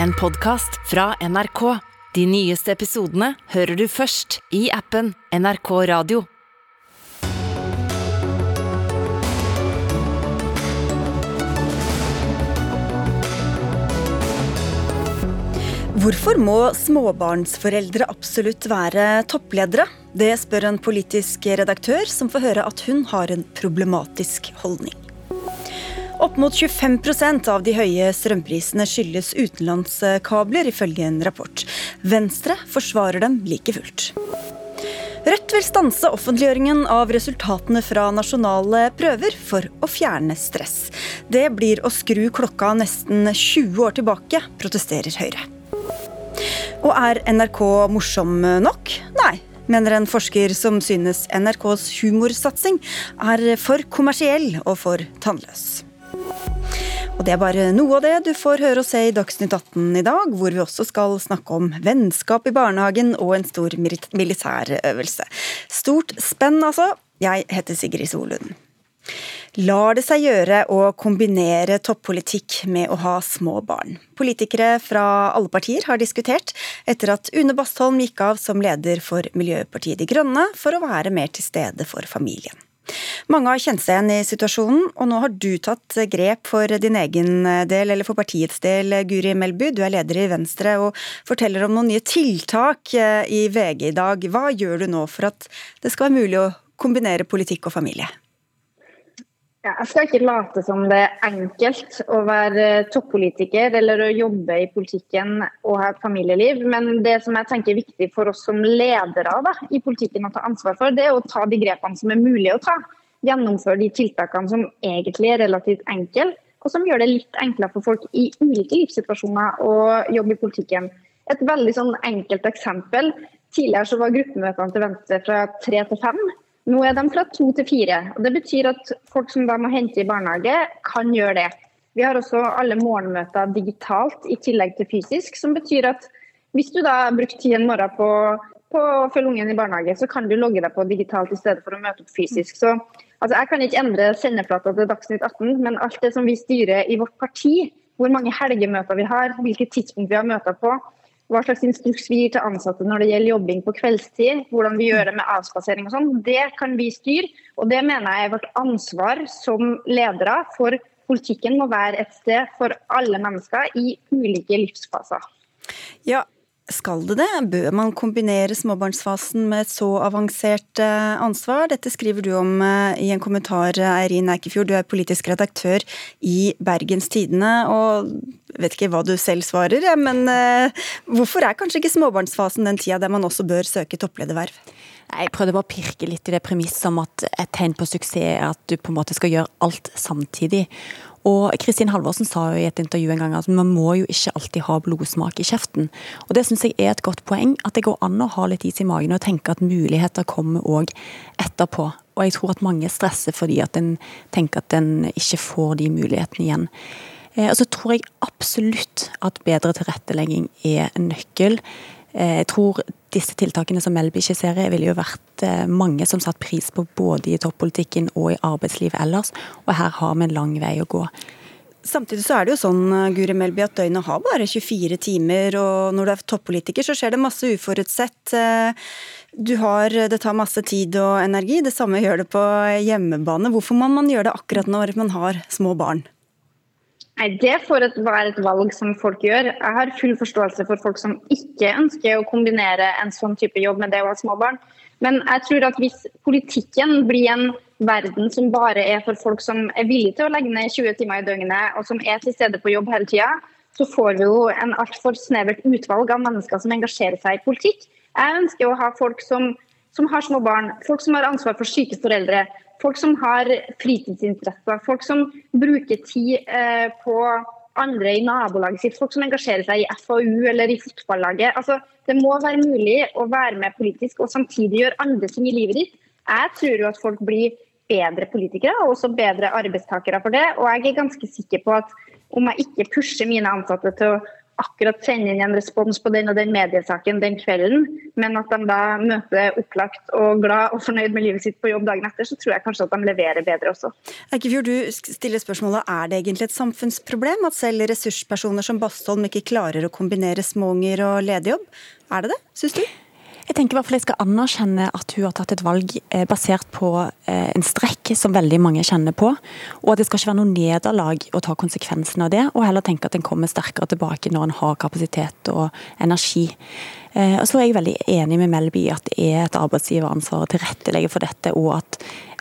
en podkast fra NRK. De nyeste episodene hører du først i appen NRK Radio. Hvorfor må småbarnsforeldre absolutt være toppledere? Det spør en politisk redaktør som får høre at hun har en problematisk holdning. Opp mot 25% av de høye strømprisene skyldes utenlandskabler, ifølge en rapport. Venstre forsvarer dem like fullt. Rødt vil stanse offentliggjøringen av resultatene fra nasjonale prøver for å fjerne stress. Det blir å skru klokka nesten 20 år tilbake, protesterer Høyre. Og er NRK morsom nok? Nei, mener en forsker som synes NRKs humorsatsing er for kommersiell og for tannløs. Og det er bare noe av det du får høre og se i Dagsnytt 18 i dag, hvor vi også skal snakke om vennskap i barnehagen og en stor militærøvelse. Stort spenn, altså. Jeg heter Sigrid Solund. Lar det seg gjøre å kombinere toppolitikk med å ha små barn? Politikere fra alle partier har diskutert etter at Une Bastholm gikk av som leder for Miljøpartiet De Grønne for å være mer til stede for familien. Mange har kjent seg igjen i situasjonen, og nå har du tatt grep for din egen del, eller for partiets del, Guri Melby. Du er leder i Venstre og forteller om noen nye tiltak eh, i VG i dag. Hva gjør du nå for at det skal være mulig å kombinere politikk og familie? Ja, jeg skal ikke late som det er enkelt å være toppolitiker eller å jobbe i politikken og ha et familieliv, men det som jeg tenker er viktig for oss som ledere da, i politikken å ta ansvar for, det er å ta de grepene som er mulige å ta. Gjennomføre de tiltakene som egentlig er relativt enkle, og som gjør det litt enklere for folk i ulike livssituasjoner å jobbe i politikken. Et veldig sånn enkelt eksempel. Tidligere så var gruppemøtene til Venstre fra tre til fem. Nå er de fra to til fire. og Det betyr at folk som da må hente i barnehage, kan gjøre det. Vi har også alle morgenmøter digitalt i tillegg til fysisk, som betyr at hvis du da har brukt tid en morgen på, på å følge ungen i barnehage, så kan du logge deg på digitalt i stedet for å møte opp fysisk. Så altså, Jeg kan ikke endre sendeflata til Dagsnytt 18, men alt det som vi styrer i vårt parti, hvor mange helgemøter vi har, hvilke tidspunkt vi har møter på, hva slags instruks vi gir til ansatte når det gjelder jobbing på kveldstid, hvordan vi gjør det med avspasering og sånn, det kan vi styre. Og det mener jeg er vårt ansvar som ledere. For politikken må være et sted for alle mennesker i ulike livsfaser. Ja, skal det det? Bør man kombinere småbarnsfasen med et så avansert eh, ansvar? Dette skriver du om eh, i en kommentar, Eirin Eikefjord. Du er politisk redaktør i Bergens Tidende. Og vet ikke hva du selv svarer, men eh, hvorfor er kanskje ikke småbarnsfasen den tida der man også bør søke topplederverv? Jeg prøvde bare å pirke litt i det premisset om at et tegn på suksess er at du på en måte skal gjøre alt samtidig. Og Kristin Halvorsen sa jo i et intervju en gang at man må jo ikke alltid ha blodsmak i kjeften. Og Det syns jeg er et godt poeng. At det går an å ha litt is i magen og tenke at muligheter kommer òg etterpå. Og jeg tror at mange stresser fordi at en tenker at en ikke får de mulighetene igjen. Eh, og så tror jeg absolutt at bedre tilrettelegging er en nøkkel. Eh, jeg tror disse tiltakene som Melby skisserer, ville jo vært eh, mange som satt pris på både i toppolitikken og i arbeidslivet ellers, og her har vi en lang vei å gå. Samtidig så er det jo sånn Guri Melby, at døgnet har bare 24 timer, og når du er toppolitiker så skjer det masse uforutsett. Du har, Det tar masse tid og energi, det samme gjør det på hjemmebane. Hvorfor må man gjøre det akkurat når man har små barn? Nei, Det får være et valg som folk gjør. Jeg har full forståelse for folk som ikke ønsker å kombinere en sånn type jobb med det å ha små barn. Men jeg tror at hvis politikken blir en verden som bare er for folk som er villige til å legge ned 20 timer i døgnet, og som er til stede på jobb hele tida, så får vi jo en altfor snevert utvalg av mennesker som engasjerer seg i politikk. Jeg ønsker å ha folk som, som har små barn, folk som har ansvar for syke foreldre, folk som har fritidsinteresser, folk som bruker tid eh, på andre i nabolaget sitt, folk som engasjerer seg i FAU eller i fotballaget. Altså, det må være mulig å være med politisk og samtidig gjøre andre ting i livet ditt. Jeg tror jo at folk blir bedre politikere og også bedre arbeidstakere for det. Og jeg er ganske sikker på at om jeg ikke pusher mine ansatte til å akkurat sende inn en respons på den og den mediesaken den kvelden, men at de da møter opplagt og glad og fornøyd med livet sitt på jobb dagen etter, så tror jeg kanskje at de leverer bedre også. Eikefjord, du stiller spørsmålet er det egentlig et samfunnsproblem at selv ressurspersoner som Bastholm ikke klarer å kombinere småunger og ledig jobb? Er det det, syns du? Jeg tenker i hvert fall jeg skal anerkjenne at hun har tatt et valg eh, basert på eh, en strekk som veldig mange kjenner på. Og at det skal ikke være noe nederlag å ta konsekvensen av det, og heller tenke at en kommer sterkere tilbake når en har kapasitet og energi. Eh, og så er jeg veldig enig med Melby at det er et arbeidsgiveransvar å tilrettelegge for dette, og at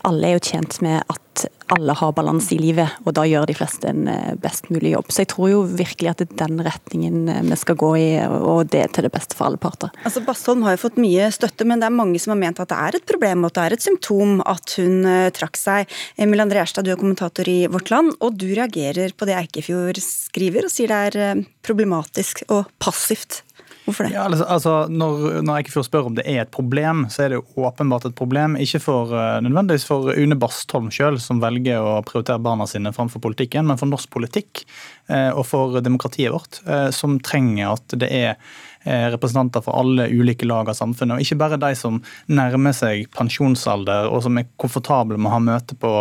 alle er jo tjent med at alle har balanse i livet, og da gjør de fleste en eh, best mulig jobb. Så jeg tror jo virkelig at det er den retningen eh, vi skal gå i, og det er til det beste for alle parter. Altså Bastholm har jo fått mye støtte, men det er mange som har ment at det er et problem og at det er et symptom at hun uh, trakk seg. Emil André Erstad, du er kommentator i Vårt Land, og du reagerer på det Eikefjord skriver, og sier det er problematisk og passivt Hvorfor det? Ja, altså, altså når, når Eikefjord spør om det er et problem, så er det åpenbart et problem. Ikke for, uh, nødvendigvis for Une Bastholm sjøl, som velger å prioritere barna sine framfor politikken, men for norsk politikk uh, og for demokratiet vårt, uh, som trenger at det er representanter for alle ulike lag av samfunnet. Og ikke bare de som nærmer seg pensjonsalder og som er komfortable med å ha møte på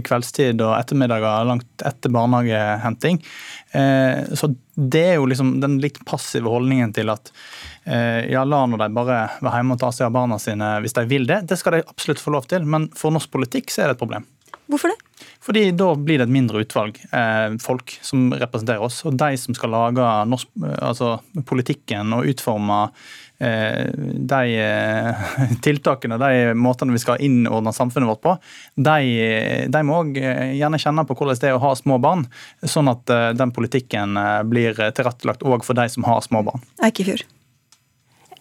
kveldstid og ettermiddager langt etter barnehagehenting. Eh, så det er jo liksom den litt passive holdningen til at eh, ja, la nå de bare være hjemme og ta seg av barna sine hvis de vil det. Det skal de absolutt få lov til, men for norsk politikk så er det et problem. Hvorfor det? Fordi da blir det et mindre utvalg eh, folk som representerer oss. Og de som skal lage norsk, altså politikken og utforme Eh, de eh, tiltakene, de måtene vi skal innordne samfunnet vårt på, de, de må òg eh, gjerne kjenne på hvordan det er å ha små barn, sånn at den politikken blir tilrettelagt òg for de som har små barn. Eikefjord.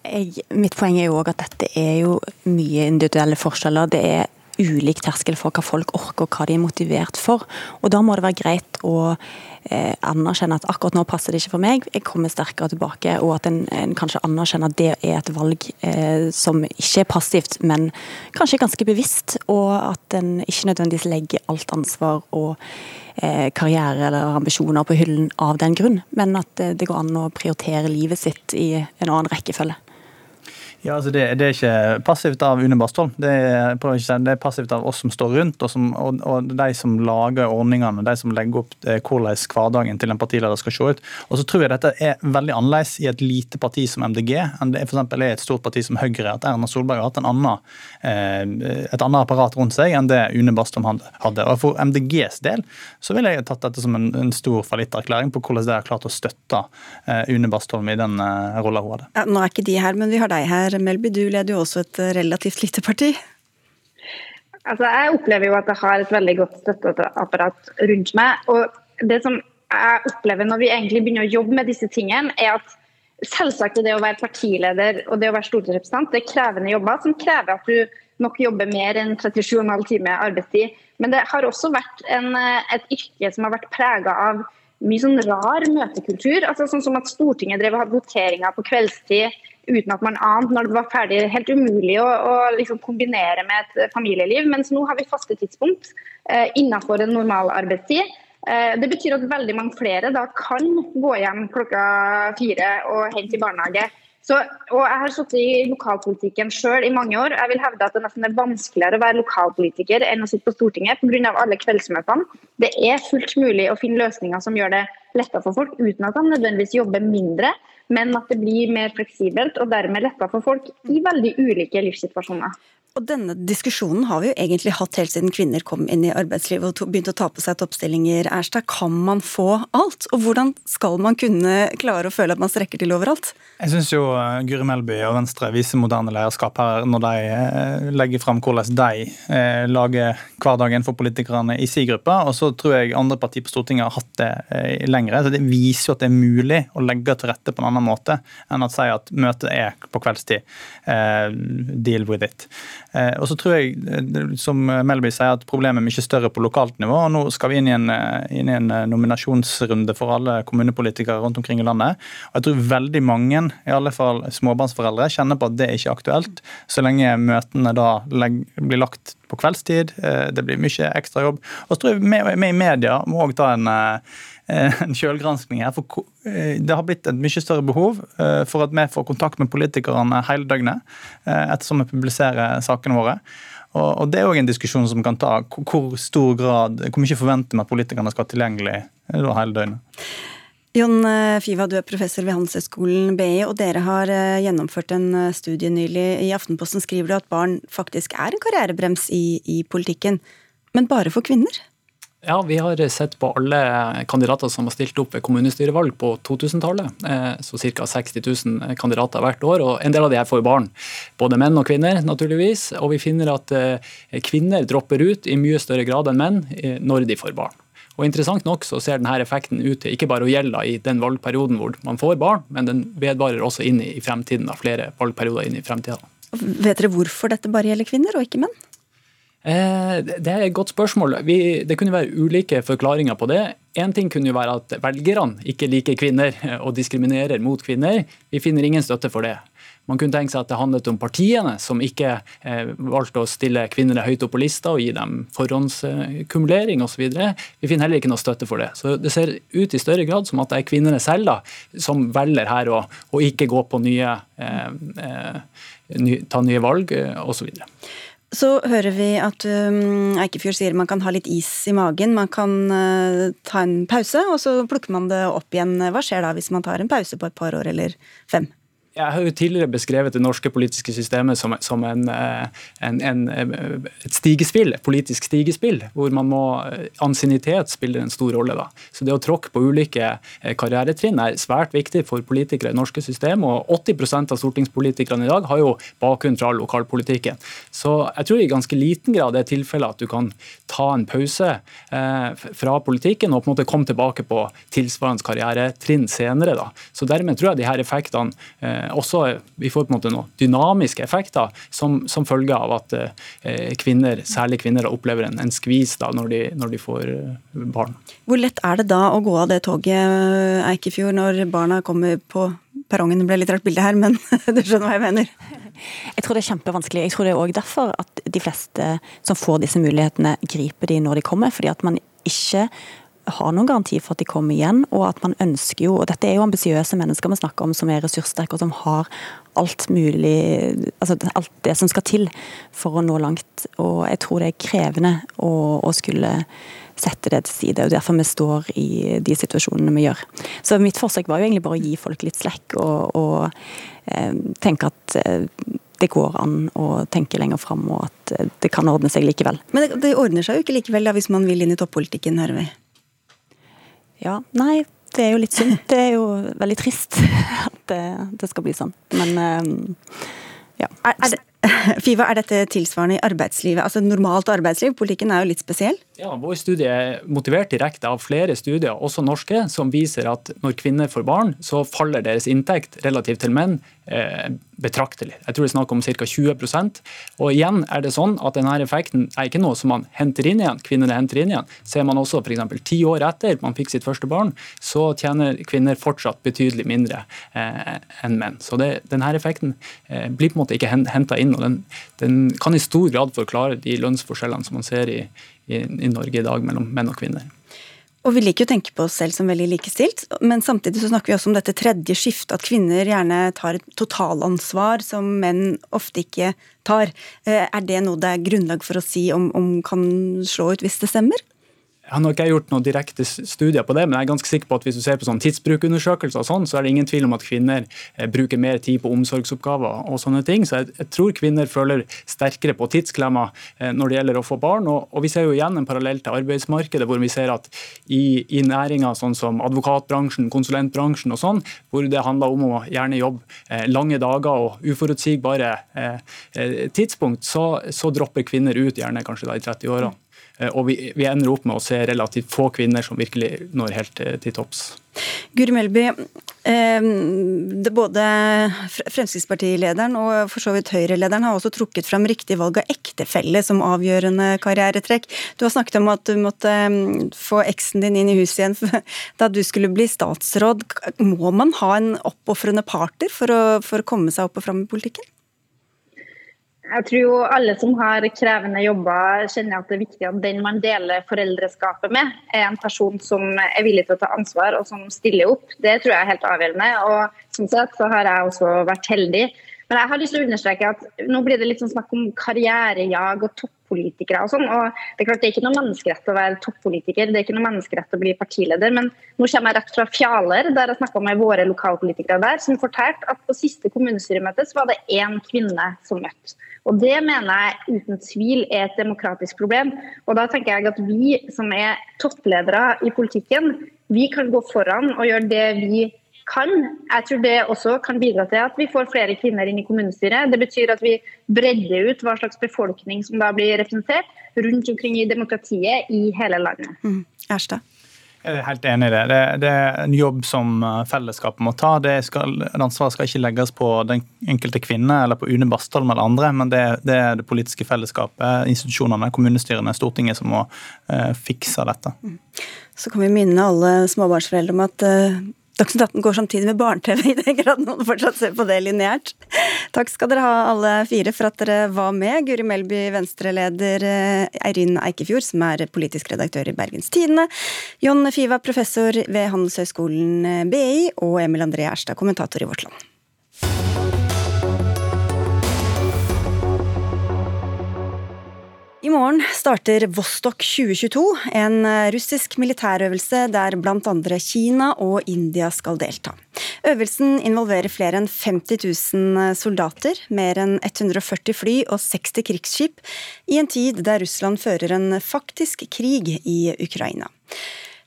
Jeg, mitt poeng er jo òg at dette er jo mye individuelle forskjeller. Det er ulik terskel for hva folk orker og hva de er motivert for. Og Da må det være greit å eh, anerkjenne at akkurat nå passer det ikke for meg, jeg kommer sterkere tilbake. Og at en, en kanskje anerkjenner at det er et valg eh, som ikke er passivt, men kanskje ganske bevisst. Og at en ikke nødvendigvis legger alt ansvar og eh, karriere eller ambisjoner på hyllen av den grunn, men at det, det går an å prioritere livet sitt i en annen rekkefølge. Ja, altså det, det, er ikke passivt av Une Bastholm. Det er, det er, passivt av oss som står rundt, og, som, og, og, de som lager ordningene. De som legger opp eh, hvordan hverdagen til en partileder skal se ut. Og så tror jeg dette er veldig annerledes i et lite parti som MDG enn det f.eks. er et stort parti som Høyre. At Erna Solberg har hatt en annen, eh, et annet apparat rundt seg enn det Une Bastholm hadde. Og For MDGs del så ville jeg tatt dette som en, en stor fallitterklæring på hvordan de har klart å støtte eh, Une Bastholm i den rolla hun hadde. Ja, nå er ikke de her, men vi har deg her. Melby, du leder jo også et eh, relativt lite parti. Altså, jeg opplever jo at jeg har et veldig godt støtteapparat rundt meg. og det som jeg opplever når vi egentlig begynner å jobbe med disse tingene, er at selvsagt det å være partileder og det å være stortingsrepresentant det er krevende jobber som krever at du nok jobber mer enn 37,5 timer arbeidstid. Men det har også vært en, eh, et yrke som har vært prega av mye sånn rar møtekultur. altså Sånn som at Stortinget drev og hadde voteringer på kveldstid uten at man ante når det var ferdig. Helt umulig å, å liksom kombinere med et familieliv. Mens nå har vi faste tidspunkt eh, innenfor en normal arbeidstid. Eh, det betyr at veldig mange flere da kan gå hjem klokka fire og hente i barnehage. Så, og Jeg har sittet i lokalpolitikken selv i mange år. Jeg vil hevde at det nesten er vanskeligere å være lokalpolitiker enn å sitte på Stortinget pga. alle kveldsmøtene. Det er fullt mulig å finne løsninger som gjør det lettere for folk, uten at de nødvendigvis jobber mindre men at det blir mer fleksibelt og dermed lettere for folk i veldig ulike livssituasjoner. Og Denne diskusjonen har vi jo egentlig hatt helt siden kvinner kom inn i arbeidslivet og begynte å ta på seg toppstillinger. Erstad, kan man få alt? Og hvordan skal man kunne klare å føle at man strekker til overalt? Jeg syns jo eh, Guri Melby og Venstre viser moderne lederskap her når de eh, legger fram hvordan de eh, lager hverdagen for politikerne i sin gruppe. Og så tror jeg andre partier på Stortinget har hatt det lengre. Så det viser jo at det er mulig å legge til rette på en annen måte enn å si at møtet er på kveldstid. Deal with it. Eh, og så tror jeg, eh, som Melby sier, at problemet er mye større på lokalt nivå. og Nå skal vi inn i, en, eh, inn i en nominasjonsrunde for alle kommunepolitikere rundt omkring i landet. Og jeg tror veldig mange, i alle fall småbarnsforeldre, kjenner på at det er ikke aktuelt, så lenge møtene da blir lagt på kveldstid. Det blir mye ekstrajobb. Og så tror jeg vi i media må òg ta en en kjølgranskning her. For det har blitt et mye større behov for at vi får kontakt med politikerne hele døgnet, ettersom vi publiserer sakene våre. Og, Det er òg en diskusjon som kan ta hvor stor grad, hvor mye forventer vi at politikerne skal ha tilgjengelig hele døgnet. Jon eh, Fiva, du er professor ved Handelshøyskolen BI, og dere har eh, gjennomført en eh, studie nylig. I Aftenposten skriver du at barn faktisk er en karrierebrems i, i politikken, men bare for kvinner? Ja, Vi har sett på alle kandidater som har stilt opp ved kommunestyrevalg på 2000-tallet. Så ca. 60 000 kandidater hvert år, og en del av de her får barn. Både menn og kvinner, naturligvis. Og vi finner at kvinner dropper ut i mye større grad enn menn når de får barn. Og Interessant nok så ser denne effekten ut til ikke bare å gjelde i den valgperioden hvor man får barn, men den vedvarer også inn i fremtiden, da, flere valgperioder inn i fremtiden. Vet dere hvorfor dette bare gjelder kvinner og ikke menn? Eh, det er et godt spørsmål. Vi, det kunne være ulike forklaringer på det. Én ting kunne jo være at velgerne ikke liker kvinner og diskriminerer mot kvinner. Vi finner ingen støtte for det. Man kunne tenke seg at det handlet om partiene som ikke eh, valgte å stille kvinner høyt opp på lista og gi dem forhåndskumulering osv. Vi finner heller ikke noe støtte for det. Så Det ser ut i større grad som at det er kvinnene selv da, som velger her å, å ikke gå på nye, eh, eh, ny, ta nye valg osv. Så hører vi at um, Eikefjord sier man kan ha litt is i magen. Man kan uh, ta en pause, og så plukker man det opp igjen. Hva skjer da hvis man tar en pause på et par år eller fem? Jeg har jo tidligere beskrevet det norske politiske systemet som, som en, eh, en, en, et stigespill, et politisk stigespill, hvor man må eh, Ansiennitet spiller en stor rolle. da. Så Det å tråkke på ulike eh, karrieretrinn er svært viktig for politikere i norske system. og 80% av stortingspolitikerne i dag har jo bakgrunn fra lokalpolitikken. Så jeg tror i ganske liten grad det er tilfellet at du kan ta en pause eh, fra politikken og på en måte komme tilbake på tilsvarende karrieretrinn senere. da. Så Dermed tror jeg de her effektene eh, Eh, også vi får på en måte noen dynamiske effekter som, som følge av at eh, kvinner, særlig kvinner opplever en, en skvis da, når, de, når, de, får eh, barn. Hvor lett er det da å gå av det toget Eikefjord når barna kommer på perrongen? Ble litt rart bilde her, men du skjønner hva jeg mener? Jeg tror det er kjempevanskelig. Jeg tror det er òg derfor at de fleste som får disse mulighetene, griper de når de kommer. fordi at man ikke har noen garanti for at de kommer igjen, og at man ønsker jo og Dette er jo ambisiøse mennesker vi snakker om, som er ressurssterke og som har alt mulig altså Alt det som skal til for å nå langt. Og jeg tror det er krevende å, å skulle sette det til side. og Derfor vi står i de situasjonene vi gjør. Så mitt forsøk var jo egentlig bare å gi folk litt slekk og, og eh, tenke at eh, det går an å tenke lenger fram, og at eh, det kan ordne seg likevel. Men det, det ordner seg jo ikke likevel da, hvis man vil inn i toppolitikken, hører vi. Ja, nei, det er jo litt synd. Det er jo veldig trist at det, det skal bli sånn. Men ehm, ja. Er, er det, Fiva, er dette tilsvarende i arbeidslivet? Altså Normalt arbeidsliv? Politikken er jo litt spesiell? Ja, Vår studie er motivert direkte av flere studier, også norske, som viser at når kvinner får barn, så faller deres inntekt relativt til menn eh, betraktelig. Jeg tror det er snakk om ca. 20% Og igjen er det sånn at denne effekten er ikke noe som man henter inn igjen. Kvinnene henter inn igjen. Ser man også f.eks. ti år etter man fikk sitt første barn, så tjener kvinner fortsatt betydelig mindre eh, enn menn. Så det, denne effekten eh, blir på en måte ikke henta inn, og den, den, kan i stor grad forklare de lønnsforskjellene som man ser i, i, i Norge i dag mellom menn og kvinner. Og vi liker jo å tenke på oss selv som veldig likestilt, men samtidig så snakker vi også om dette tredje skiftet, at kvinner gjerne tar et totalansvar som menn ofte ikke tar. Eh, er det noe det er grunnlag for å si om, om kan slå ut hvis det stemmer? Jeg har nok ikke gjort noen direkte studier på det, men jeg er ganske sikker på at hvis du ser på sånn tidsbrukundersøkelser, og sånn, så er det ingen tvil om at kvinner eh, bruker mer tid på omsorgsoppgaver og sånne ting. Så jeg, tror kvinner føler sterkere på tidsklemma eh, når det gjelder å få barn. Og, vi ser jo igjen en parallell til arbeidsmarkedet, hvor vi ser at i, i næringer sånn som advokatbransjen, konsulentbransjen og sånn, hvor det handler om å gjerne jobbe eh, lange dager og uforutsigbare tidspunkt, så, så, dropper kvinner ut gjerne kanskje da i 30-åra. Eh, og vi, vi, ender opp med å se relativt få kvinner som virkelig når helt til, til topps. Guri Melby, eh, både Fremskrittspartilederen og for så vidt Høyre-lederen har også trukket fram riktig valg av ektefelle som avgjørende karrieretrekk. Du har snakket om at du måtte få eksen din inn i huset igjen da du skulle bli statsråd. Må man ha en oppofrende parter for å, for å komme seg opp og fram i politikken? Jeg tror jo alle som har krevende jobber, kjenner at det er viktig at den man deler foreldreskapet med, er en person som er villig til å ta ansvar og som stiller opp. Det tror jeg er helt avgjørende. Og som sagt så har jeg også vært heldig. Men jeg har lyst til å understreke at nå blir det litt sånn snakk om karrierejag og toppolitikere og sånn. og Det er klart det er ikke noe menneskerett å være toppolitiker, det er ikke noe menneskerett å bli partileder. Men nå kommer jeg rett fra Fjaler, der jeg snakka med våre lokalpolitikere der, som fortalte at på siste kommunestyremøte så var det én kvinne som møtte. Og Det mener jeg uten tvil er et demokratisk problem. Og da tenker jeg at Vi som er toppledere i politikken, vi kan gå foran og gjøre det vi kan. Jeg tror det også kan bidra til at vi får flere kvinner inn i kommunestyret. Det betyr at vi bredder ut hva slags befolkning som da blir representert rundt omkring i demokratiet i hele landet. Mm. Erstad. Jeg er helt enig i det. det. det. er en jobb som eh, fellesskapet må ta. Det skal, ansvaret skal ikke legges på den enkelte kvinne eller på Une Bastholm eller andre, men det, det, er det politiske fellesskapet, institusjonene, kommunestyrene, Stortinget som må eh, fikse dette. Mm. Så kan vi minne alle småbarnsforeldre om at uh, Dagsnytt 18 går samtidig med barne-TV, i den grad noen fortsatt ser på det lineært. Takk skal dere ha alle fire for at dere var med. Guri Melby, Venstre-leder, eh, Eirin Eikefjord, som er politisk redaktør i Bergens Tidende, John Fiva, professor ved Handelshøyskolen eh, BI, og Emil André Erstad, kommentator i Vårt Land. I morgen starter Vostok 2022, en russisk militærøvelse der bl.a. Kina og India skal delta. Øvelsen involverer flere enn 50 000 soldater, mer enn 140 fly og 60 krigsskip, i en tid der Russland fører en faktisk krig i Ukraina.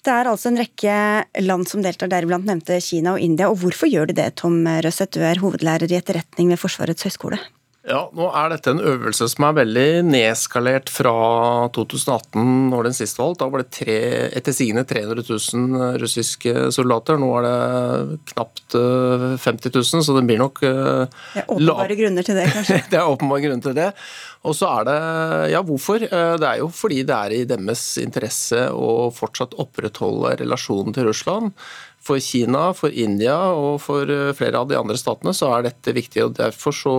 Det er altså en rekke land som deltar, deriblant nevnte Kina og India. Og hvorfor gjør de det, Tom Røseth, du er hovedlærer i etterretning ved Forsvarets høgskole? Ja, nå er dette en øvelse som er veldig nedskalert fra 2018, når den sist valgt. Da var det tre, etter sigende 300 000 russiske soldater. Nå er det knapt 50 eh, 000, så det blir nok eh, Det er åpenbare grunner til det, kanskje? det er åpenbare grunner til det. Og så er det Ja, hvorfor? Eh, det er jo fordi det er i deres interesse å fortsatt opprettholde relasjonen til Russland. For Kina, for India og for eh, flere av de andre statene så er dette viktig. og Derfor så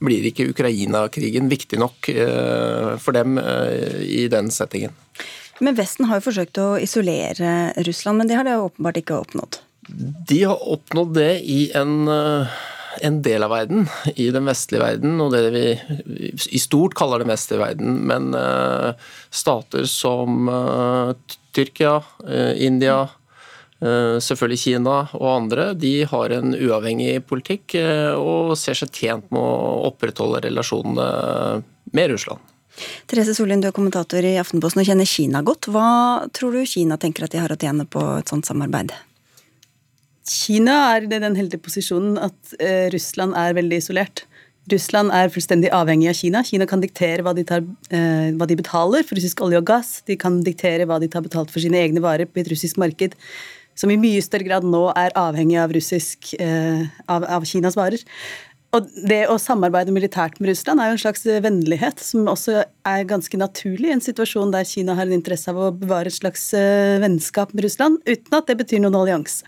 blir ikke Ukraina-krigen viktig nok eh, for dem eh, i den settingen. Men Vesten har jo forsøkt å isolere Russland, men det har de åpenbart ikke oppnådd? De har oppnådd det i en en del av verden, i den vestlige verden, og det vi i stort kaller den vestlige verden. Men stater som Tyrkia, India, selvfølgelig Kina og andre de har en uavhengig politikk eh, og ser seg tjent med å opprettholde relasjonene med Russland. Therese Sollien, du er kommentator i Aftenposten og kjenner Kina godt. Hva tror du Kina tenker at de har å tjene på et sånt samarbeid? Kina er i den heldige posisjonen at eh, Russland er veldig isolert. Russland er fullstendig avhengig av Kina. Kina kan diktere hva de, tar, hva de betaler for russisk olje og gass. De kan diktere hva de tar betalt for sine egne varer på et russisk marked som i mye større grad nå er avhengig av, russisk, eh, av, av Kinas varer. Og det å samarbeide militært med Russland er jo en slags vennlighet, som også er ganske naturlig i en situasjon der Kina har en interesse av å bevare et slags eh, vennskap med Russland, uten at det betyr noen allianse.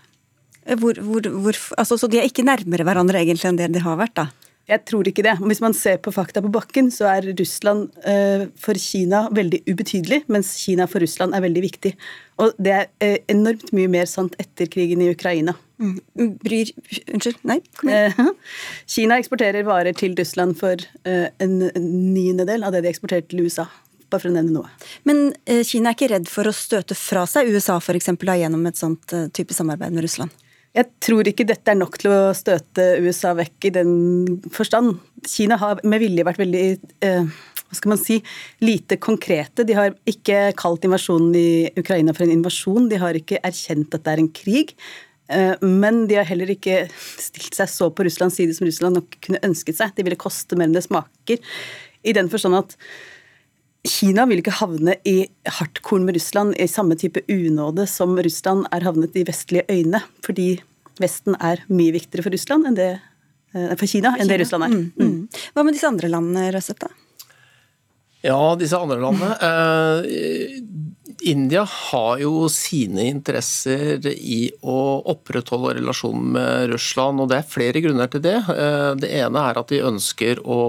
Hvor, hvor, hvor, altså, så de er ikke nærmere hverandre egentlig enn det de har vært, da? Jeg tror ikke det. Hvis man ser på fakta på bakken, så er Russland eh, for Kina veldig ubetydelig, mens Kina for Russland er veldig viktig. Og det er eh, enormt mye mer sant etter krigen i Ukraina. Mm. Bryr Unnskyld, nei? Kom igjen. Eh, Kina eksporterer varer til Russland for en niendedel av det de eksporterer til USA. Bare for å nevne noe. Men Kina er ikke redd for å støte fra seg USA eksempel, gjennom et sånt type samarbeid med Russland? Jeg tror ikke dette er nok til å støte USA vekk i den forstand. Kina har med vilje vært veldig eh, hva skal man si, lite konkrete. De har ikke kalt invasjonen i Ukraina for en invasjon. De har ikke erkjent at det er en krig. Eh, men de har heller ikke stilt seg så på Russlands side som Russland nok kunne ønsket seg. De ville koste mer enn det smaker. I den forstand at Kina vil ikke havne i hardkorn med Russland i samme type unåde som Russland er havnet i vestlige øyne, fordi Vesten er mye viktigere for Russland enn det, eh, for Kina, enn det Russland er. Mm, mm. mm. Hva med disse andre landene, Røseth? Ja, disse andre landene. Eh, India har jo sine interesser i å opprettholde relasjonen med Russland, og det er flere grunner til det. Eh, det ene er at de ønsker å,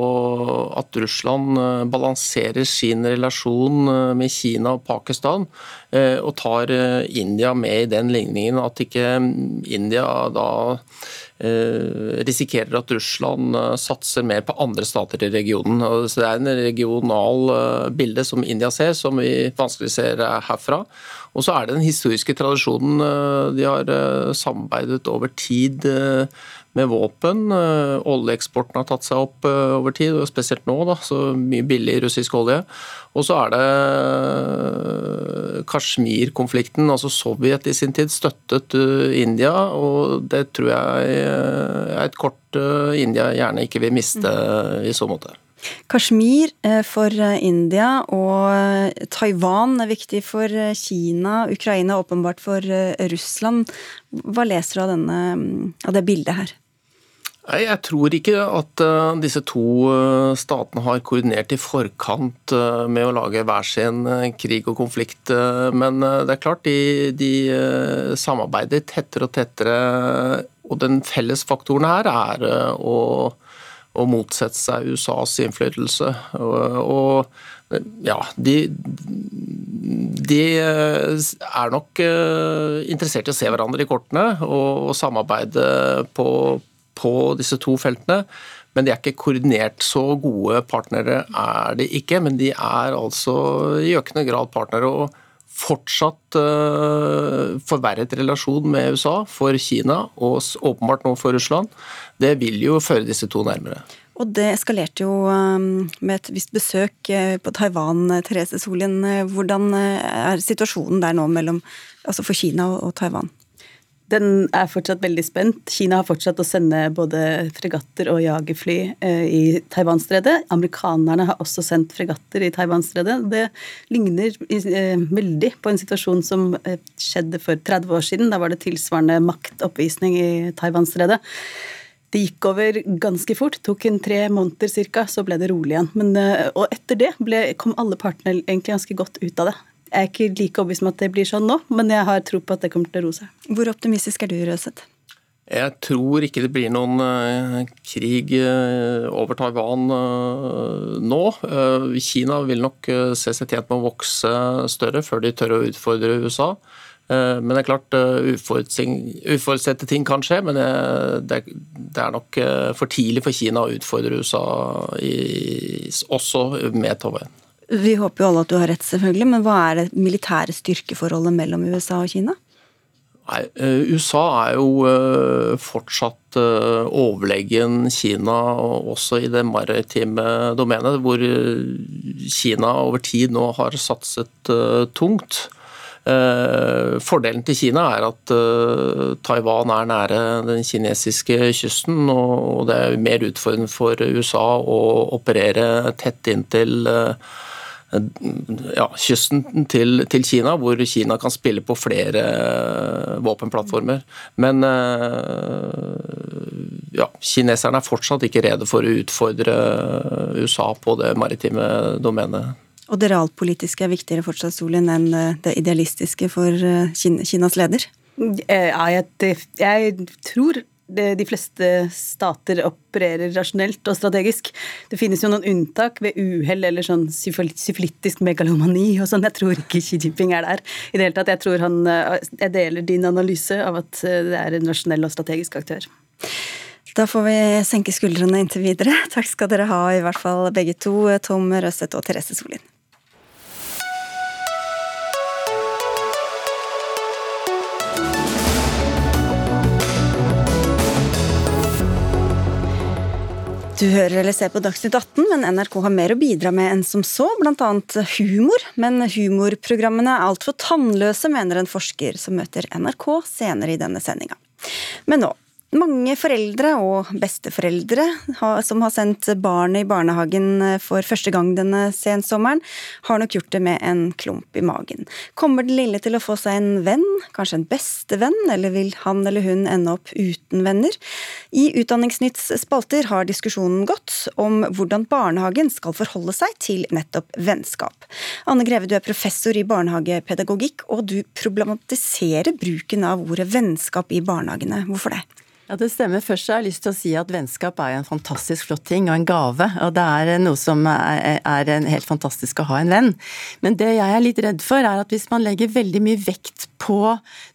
at Russland eh, balanserer sin relasjon eh, med Kina og Pakistan, og tar India med i den ligningen. At ikke India da risikerer at Russland eh, satser mer på andre stater i regionen. Så Det er en regional eh, bilde som India ser, som vi vanskelig ser herfra. Og så er det den historiske tradisjonen. De har samarbeidet over tid med våpen. Oljeeksporten har tatt seg opp over tid, og spesielt nå, da, så mye billig russisk olje. Og så er det Kashmir-konflikten. altså Sovjet i sin tid støttet eh, India, og det tror jeg er et kort eh, India gjerne ikke vil miste i så måte. Kashmir eh, for India og Taiwan er viktig for Kina. Ukraina åpenbart for Russland. Hva leser du av, denne, av det bildet her? Nei, Jeg tror ikke at uh, disse to uh, statene har koordinert i forkant uh, med å lage hver sin krig og konflikt. Men det er klart, de, de samarbeider tettere og tettere. Og den felles faktoren her er å, å, motsette seg USAs innflytelse. Og, og ja, de, de er nok interessert i å se hverandre i kortene og, og samarbeide på, på disse to feltene. Men de er ikke koordinert så gode partnere, er de ikke. Men de er altså i økende grad partnere. og fortsatt uh, forverret relasjon med USA for Kina, og åpenbart nå for Russland, det vil jo føre disse to nærmere. Og det eskalerte jo um, med et visst besøk uh, på Taiwan, Therese Solien. Hvordan er situasjonen der nå mellom, altså for Kina og Taiwan? Den er fortsatt veldig spent. Kina har fortsatt å sende både fregatter og jagerfly i i Taiwanstredet. Amerikanerne har også sendt fregatter i Taiwanstredet. Det ligner eh, veldig på en situasjon som eh, skjedde for 30 år siden. Da var det tilsvarende maktoppvisning i Taiwanstredet. Det gikk over ganske fort. Tok en tre måneder ca., så ble det rolig igjen. Men, og etter det ble, kom alle partene egentlig ganske godt ut av det. Jeg er ikke like overbevist om at det blir sånn nå, men jeg har tro på at det kommer til å roe seg. Hvor optimistisk er du, Røseth? Jeg tror ikke det blir noen uh, krig uh, over Taiwan uh, nå. Kina vil nok se seg tjent med å vokse større før de tør å utfordre USA. Men det er klart, uforutsette ting kan skje, men det, er nok for tidlig for Kina å utfordre USA også med Taiwan. Vi håper jo alle at du har rett, selvfølgelig, men hva er det militære styrkeforholdet mellom USA og Kina? Nei, eh, USA er jo eh, fortsatt eh, overlegen Kina, også i det maritime domenet, hvor Kina over tid nå har satset tungt. Fordelen til Kina er at Taiwan er nære den kinesiske kysten, og det er mer utfordrende for USA å operere tett inntil ja, kysten til, til, Kina, hvor Kina kan spille på flere eh, våpenplattformer. Men eh, ja, kineserne er fortsatt ikke rede for å utfordre USA på det maritime domenet. Og det realpolitiske er viktigere fortsatt, Solin, enn det idealistiske for Kinas leder? Ja, jeg, jeg tror de fleste stater opererer rasjonelt og strategisk. Det finnes jo noen unntak ved uhell eller sånn syfilittisk megalomani og sånn. Jeg tror ikke Xi Jinping er der i det hele tatt. Jeg tror han Jeg deler din analyse av at det er en rasjonell og strategisk aktør. Da får vi senke skuldrene inntil videre. Takk skal dere ha, i hvert fall begge to, Tom Røseth og Therese Solin. Du hører eller ser på Dagsnytt 18, men NRK har mer å bidra med enn som så, annet humor. Men humorprogrammene er altfor tannløse, mener en forsker som møter NRK senere i denne sendinga. Men nå, Mange foreldre og besteforeldre som har sendt barnet i barnehagen eh, for første gang denne sensommeren, har nok gjort det med en klump i magen. Kommer den lille til å få seg en venn, kanskje en bestevenn, eller vil han eller hun ende opp uten venner? I Utdanningsnytts spalter har diskusjonen gått om hvordan barnehagen skal forholde seg til nettopp vennskap. Anne Greve, du er professor i barnehagepedagogikk, og du problematiserer bruken av ordet vennskap i barnehagene. Hvorfor det? Ja, Det stemmer. Først har jeg lyst til å si at vennskap er en fantastisk flott ting, og en gave. Og det er noe som er, er helt fantastisk å ha en venn. Men det jeg er litt redd for, er at hvis man legger veldig mye vekt på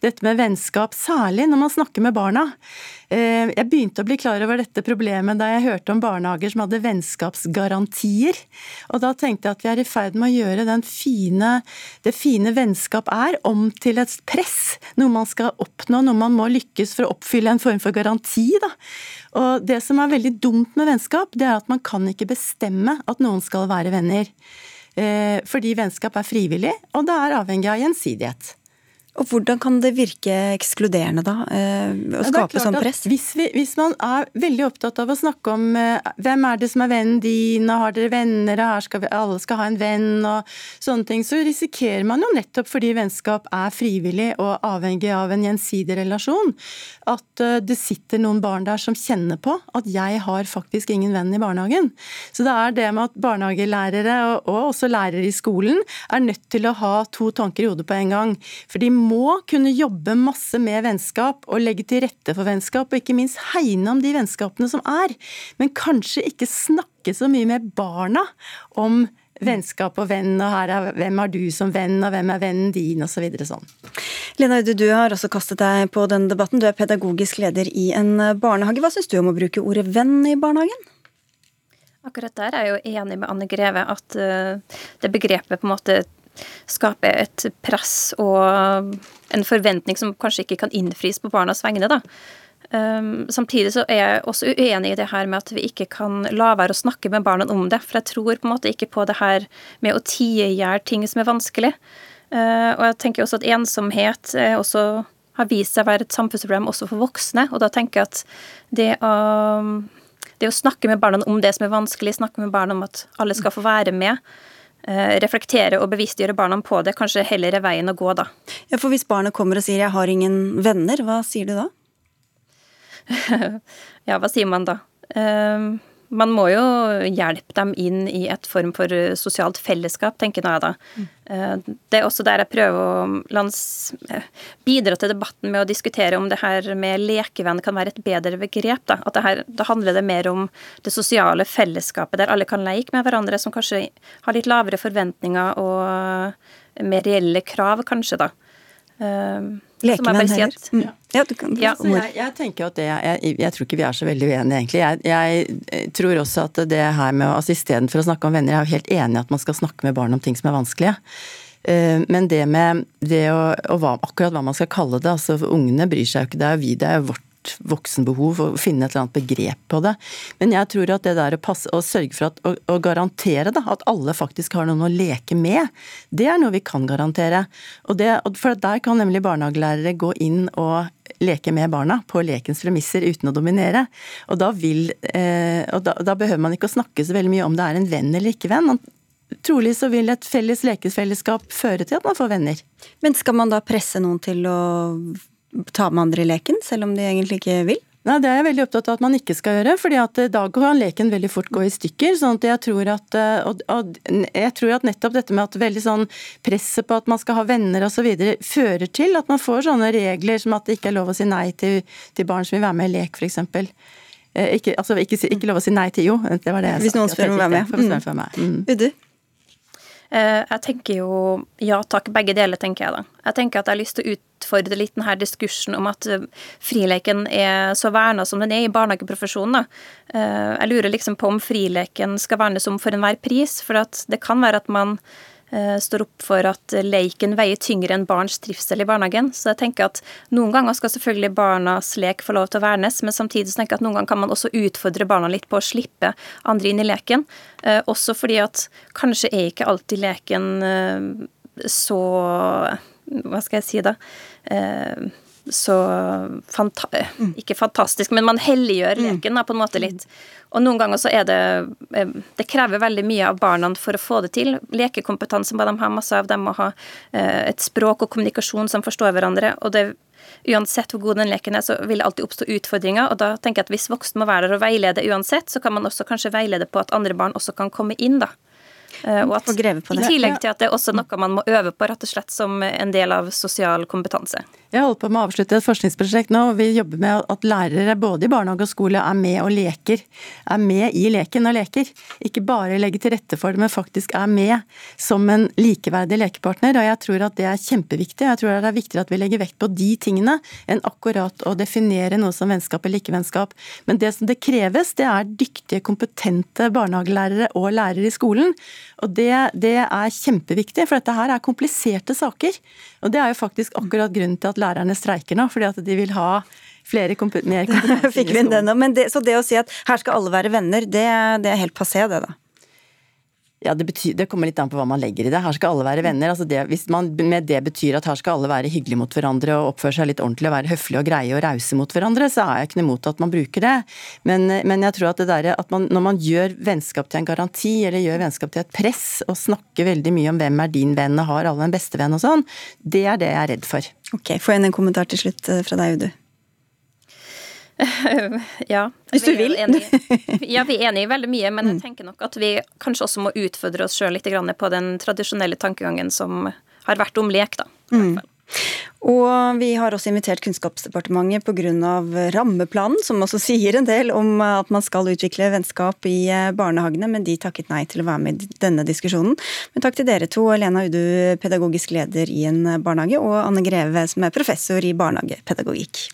dette med vennskap, særlig når man snakker med barna, Eh, jeg begynte å bli klar over dette problemet da jeg hørte om barnehager som hadde vennskapsgarantier. Og da tenkte jeg at vi er i ferd med å gjøre fine, det fine vennskap er, om til et press. Noe man skal oppnå, noe man må lykkes for å oppfylle en form for garanti. Da. Og det som er veldig dumt med vennskap, det er at man kan ikke bestemme at noen skal være venner. Eh, fordi vennskap er frivillig, og det er avhengig av gjensidighet. Og Hvordan kan det virke ekskluderende da, eh, å skape sånn press? Hvis, vi, hvis, man er veldig opptatt av å snakke om eh, hvem er det som er vennen din, og har dere venner, og her skal vi, alle skal ha en venn, og sånne ting, så risikerer man jo nettopp fordi vennskap er frivillig og avhengig av en gjensidig relasjon, at eh, det sitter noen barn der som kjenner på at jeg har faktisk ingen venn i barnehagen. Så det er det med at barnehagelærere, og, og også lærere i skolen, er nødt til å ha to tanker i hodet på en gang. For de må kunne jobbe masse med vennskap og legge til rette for vennskap, og ikke minst hegne om de vennskapene som er. Men kanskje ikke snakke så mye med barna om vennskap og venn, og her er, hvem har du som venn, og hvem er vennen din, osv. Så sånn. Lena Aude, du har også kastet deg på den debatten. Du er pedagogisk leder i en barnehage. Hva syns du om å bruke ordet venn i barnehagen? Akkurat der er jeg jo enig med Anne Greve at uh, det begrepet på en måte skape et press og en forventning som kanskje ikke kan innfris på barnas vegne. da. Um, samtidig så er jeg også uenig i det her med at vi ikke kan la være å snakke med barna om det. For jeg tror på en måte ikke på det her med å tie i hjel ting som er vanskelig. Uh, og jeg tenker også at ensomhet også har vist seg å være et samfunnsproblem også for voksne. Og da tenker jeg at det å, det å snakke med barna om det som er vanskelig, snakke med barna om at alle skal få være med, reflektere og bevisstgjøre barna på det, kanskje heller er veien å gå da. Ja, For hvis barnet kommer og sier 'jeg har ingen venner', hva sier du da? ja, hva sier man da? Uh, man må jo hjelpe dem inn i et form for eh, sosialt fellesskap, tenker jeg da. Mm. Det er også der jeg prøver å lands, eh, bidra til debatten med å diskutere om det her med lekevenn kan være et bedre begrep. Da. At det her, da handler det mer om det sosiale fellesskapet, der alle kan leke med hverandre, som kanskje har litt lavere forventninger og mer reelle krav, kanskje, da. Lekemenn heller. Mm. Ja, du kan, ja. Jeg, jeg, tenker at det, jeg, jeg, tror ikke vi er så veldig uenige, egentlig. Jeg, jeg tror også at det her med altså Istedenfor å snakke om venner, jeg er jo helt enig i at man skal snakke med barn om ting som er vanskelige. Eh, men det med det å, og hva, akkurat hva man skal kalle det, altså ungene bryr seg jo ikke, det er jo vi, det er jo vårt voksenbehov, og finne et eller annet begrep på det. Men jeg tror at det der å, passe, å sørge for at, å, å garantere da, at alle faktisk har noen å leke med, det er noe vi kan garantere. Og det, for der kan nemlig barnehagelærere gå inn og leke med barna på lekens premisser uten å dominere. Og da, vil, eh, og da, da behøver man ikke å snakke så veldig mye om det er en venn eller ikke venn. Trolig så vil et felles lekefellesskap føre til at man får venner. Men skal man da presse noen til å ta med andre i leken, selv om de egentlig ikke vil? Nei, Det er jeg veldig opptatt av at man ikke skal gjøre, fordi at eh, da kan leken veldig fort gå i stykker. sånn at jeg tror at, eh, og, og, jeg tror at nettopp dette med at veldig sånn presset på at man skal ha venner osv. fører til at man får sånne regler som at det ikke er lov å si nei til, til barn som vil være med i lek, f.eks. Eh, ikke, altså, ikke, ikke, lov å si nei til jo, det var det jeg sa. Hvis noen spør om å være med. Mm. Mm. Eh, jeg tenker jo ja takk, begge deler, tenker jeg da. Jeg tenker at jeg har lyst til å utfordre litt denne diskursen om at eh, frileken er så verna som den er i barnehageprofesjonen. da. Eh, jeg lurer liksom på om frileken skal vernes om for enhver pris, for det kan være at man Eh, står opp for at leiken veier tyngre enn barns trivsel i barnehagen. Så jeg tenker at noen ganger skal selvfølgelig barnas lek få lov til å vernes, men samtidig så tenker jeg at noen ganger kan man også utfordre barna litt på å slippe andre inn i leken. Eh, også fordi at kanskje er ikke alltid leken eh, så Hva skal jeg si, da? Så fanta mm. Ikke fantastisk, men man helliggjør mm. leken da, på en måte litt. Og noen ganger så er det eh, Det krever veldig mye av barna for å få det til. Lekekompetanse må de ha masse av. De må ha eh, et språk og kommunikasjon som forstår hverandre. og det Uansett hvor god den leken er, så vil det alltid oppstå utfordringer. og da tenker jeg at Hvis voksne må være der og veilede uansett, så kan man også kanskje veilede på at andre barn også kan komme inn. da. Eh, og at, I tillegg til at det er også noe man må øve på, rett og slett som en del av sosial kompetanse. Jeg holder på med å avslutte et forskningsprosjekt nå. Vi jobber med at lærere både i barnehage og skole er med og leker. Er med i leken og leker. Ikke bare legge til rette for det, men faktisk er med som en likeverdig lekepartner. Og jeg tror at det er kjempeviktig. Jeg tror det er viktigere at vi legger vekt på de tingene enn akkurat å definere noe som vennskap eller ikke vennskap. Men det som det kreves, det er dyktige, kompetente barnehagelærere og lærere i skolen. Og det, det er kjempeviktig, for dette her er kompliserte saker. Og det er jo faktisk akkurat grunnen til at lærerne streiker nå, fordi at de vil ha flere komp mer kompetanse i skolen. Men det, så det å si at her skal alle være venner, det, det er helt passé, det da? Ja, det, betyr, det, kommer litt an på hva man legger i det. Her skal alle være venner. Altså det, hvis man med det betyr at her skal alle være hyggelige mot hverandre og oppføre seg litt ordentlig og være høflige og greie og rause mot hverandre, så er jeg ikke noe imot at man bruker det. Men, men jeg tror at det der, at man, når man gjør vennskap til en garanti, eller gjør vennskap til et press, og snakker veldig mye om hvem er din venn og har alle en bestevenn og sånn, det er det jeg er redd for. Ok, Får jeg en kommentar til slutt eh, fra deg, Udu? ja. Hvis du vil. ja, vi er enige i veldig mye, men jeg mm. tenker nok at vi kanskje også må utfordre oss sjøl litt på den tradisjonelle tankegangen som har vært om lek, da. Mm. Og vi har også invitert Kunnskapsdepartementet pga. rammeplanen, som også sier en del om at man skal utvikle vennskap i eh, barnehagene, men de takket nei til å være med i denne diskusjonen. Men takk til dere to, Lena Udu, pedagogisk leder i en barnehage, og Anne Greve, som er professor i barnehagepedagogikk.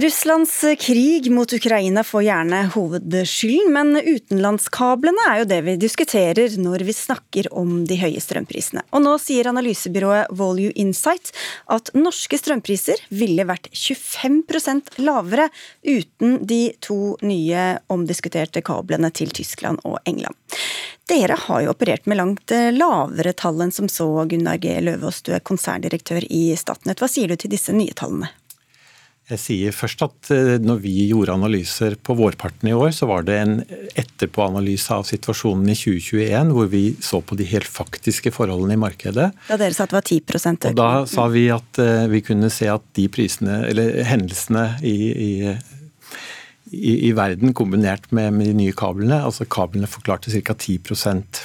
Russlands krig mot Ukraina får gjerne hovedskylden, men utenlandskablene er jo det vi diskuterer når vi snakker om de høye strømprisene. Og nå sier analysebyrået Volue Insight at norske strømpriser ville vært 25% lavere uten de to nye omdiskuterte kablene til Tyskland og England. Dere har jo operert med langt lavere tall enn som så, Gunnar G. Løvaas, du er konserndirektør i Statnett. Hva sier du til disse nye tallene? Jeg sier først at eh, når vi gjorde analyser på vårparten i år, så var det en etterpåanalyse av situasjonen i 2021, hvor vi så på de helt faktiske forholdene i markedet. Da dere sa at det var 10 økning. Og Da sa vi at eh, vi kunne se at de prisene, eller hendelsene i, i, i, i verden kombinert med, med, de nye kablene, altså kablene forklarte ca. 10%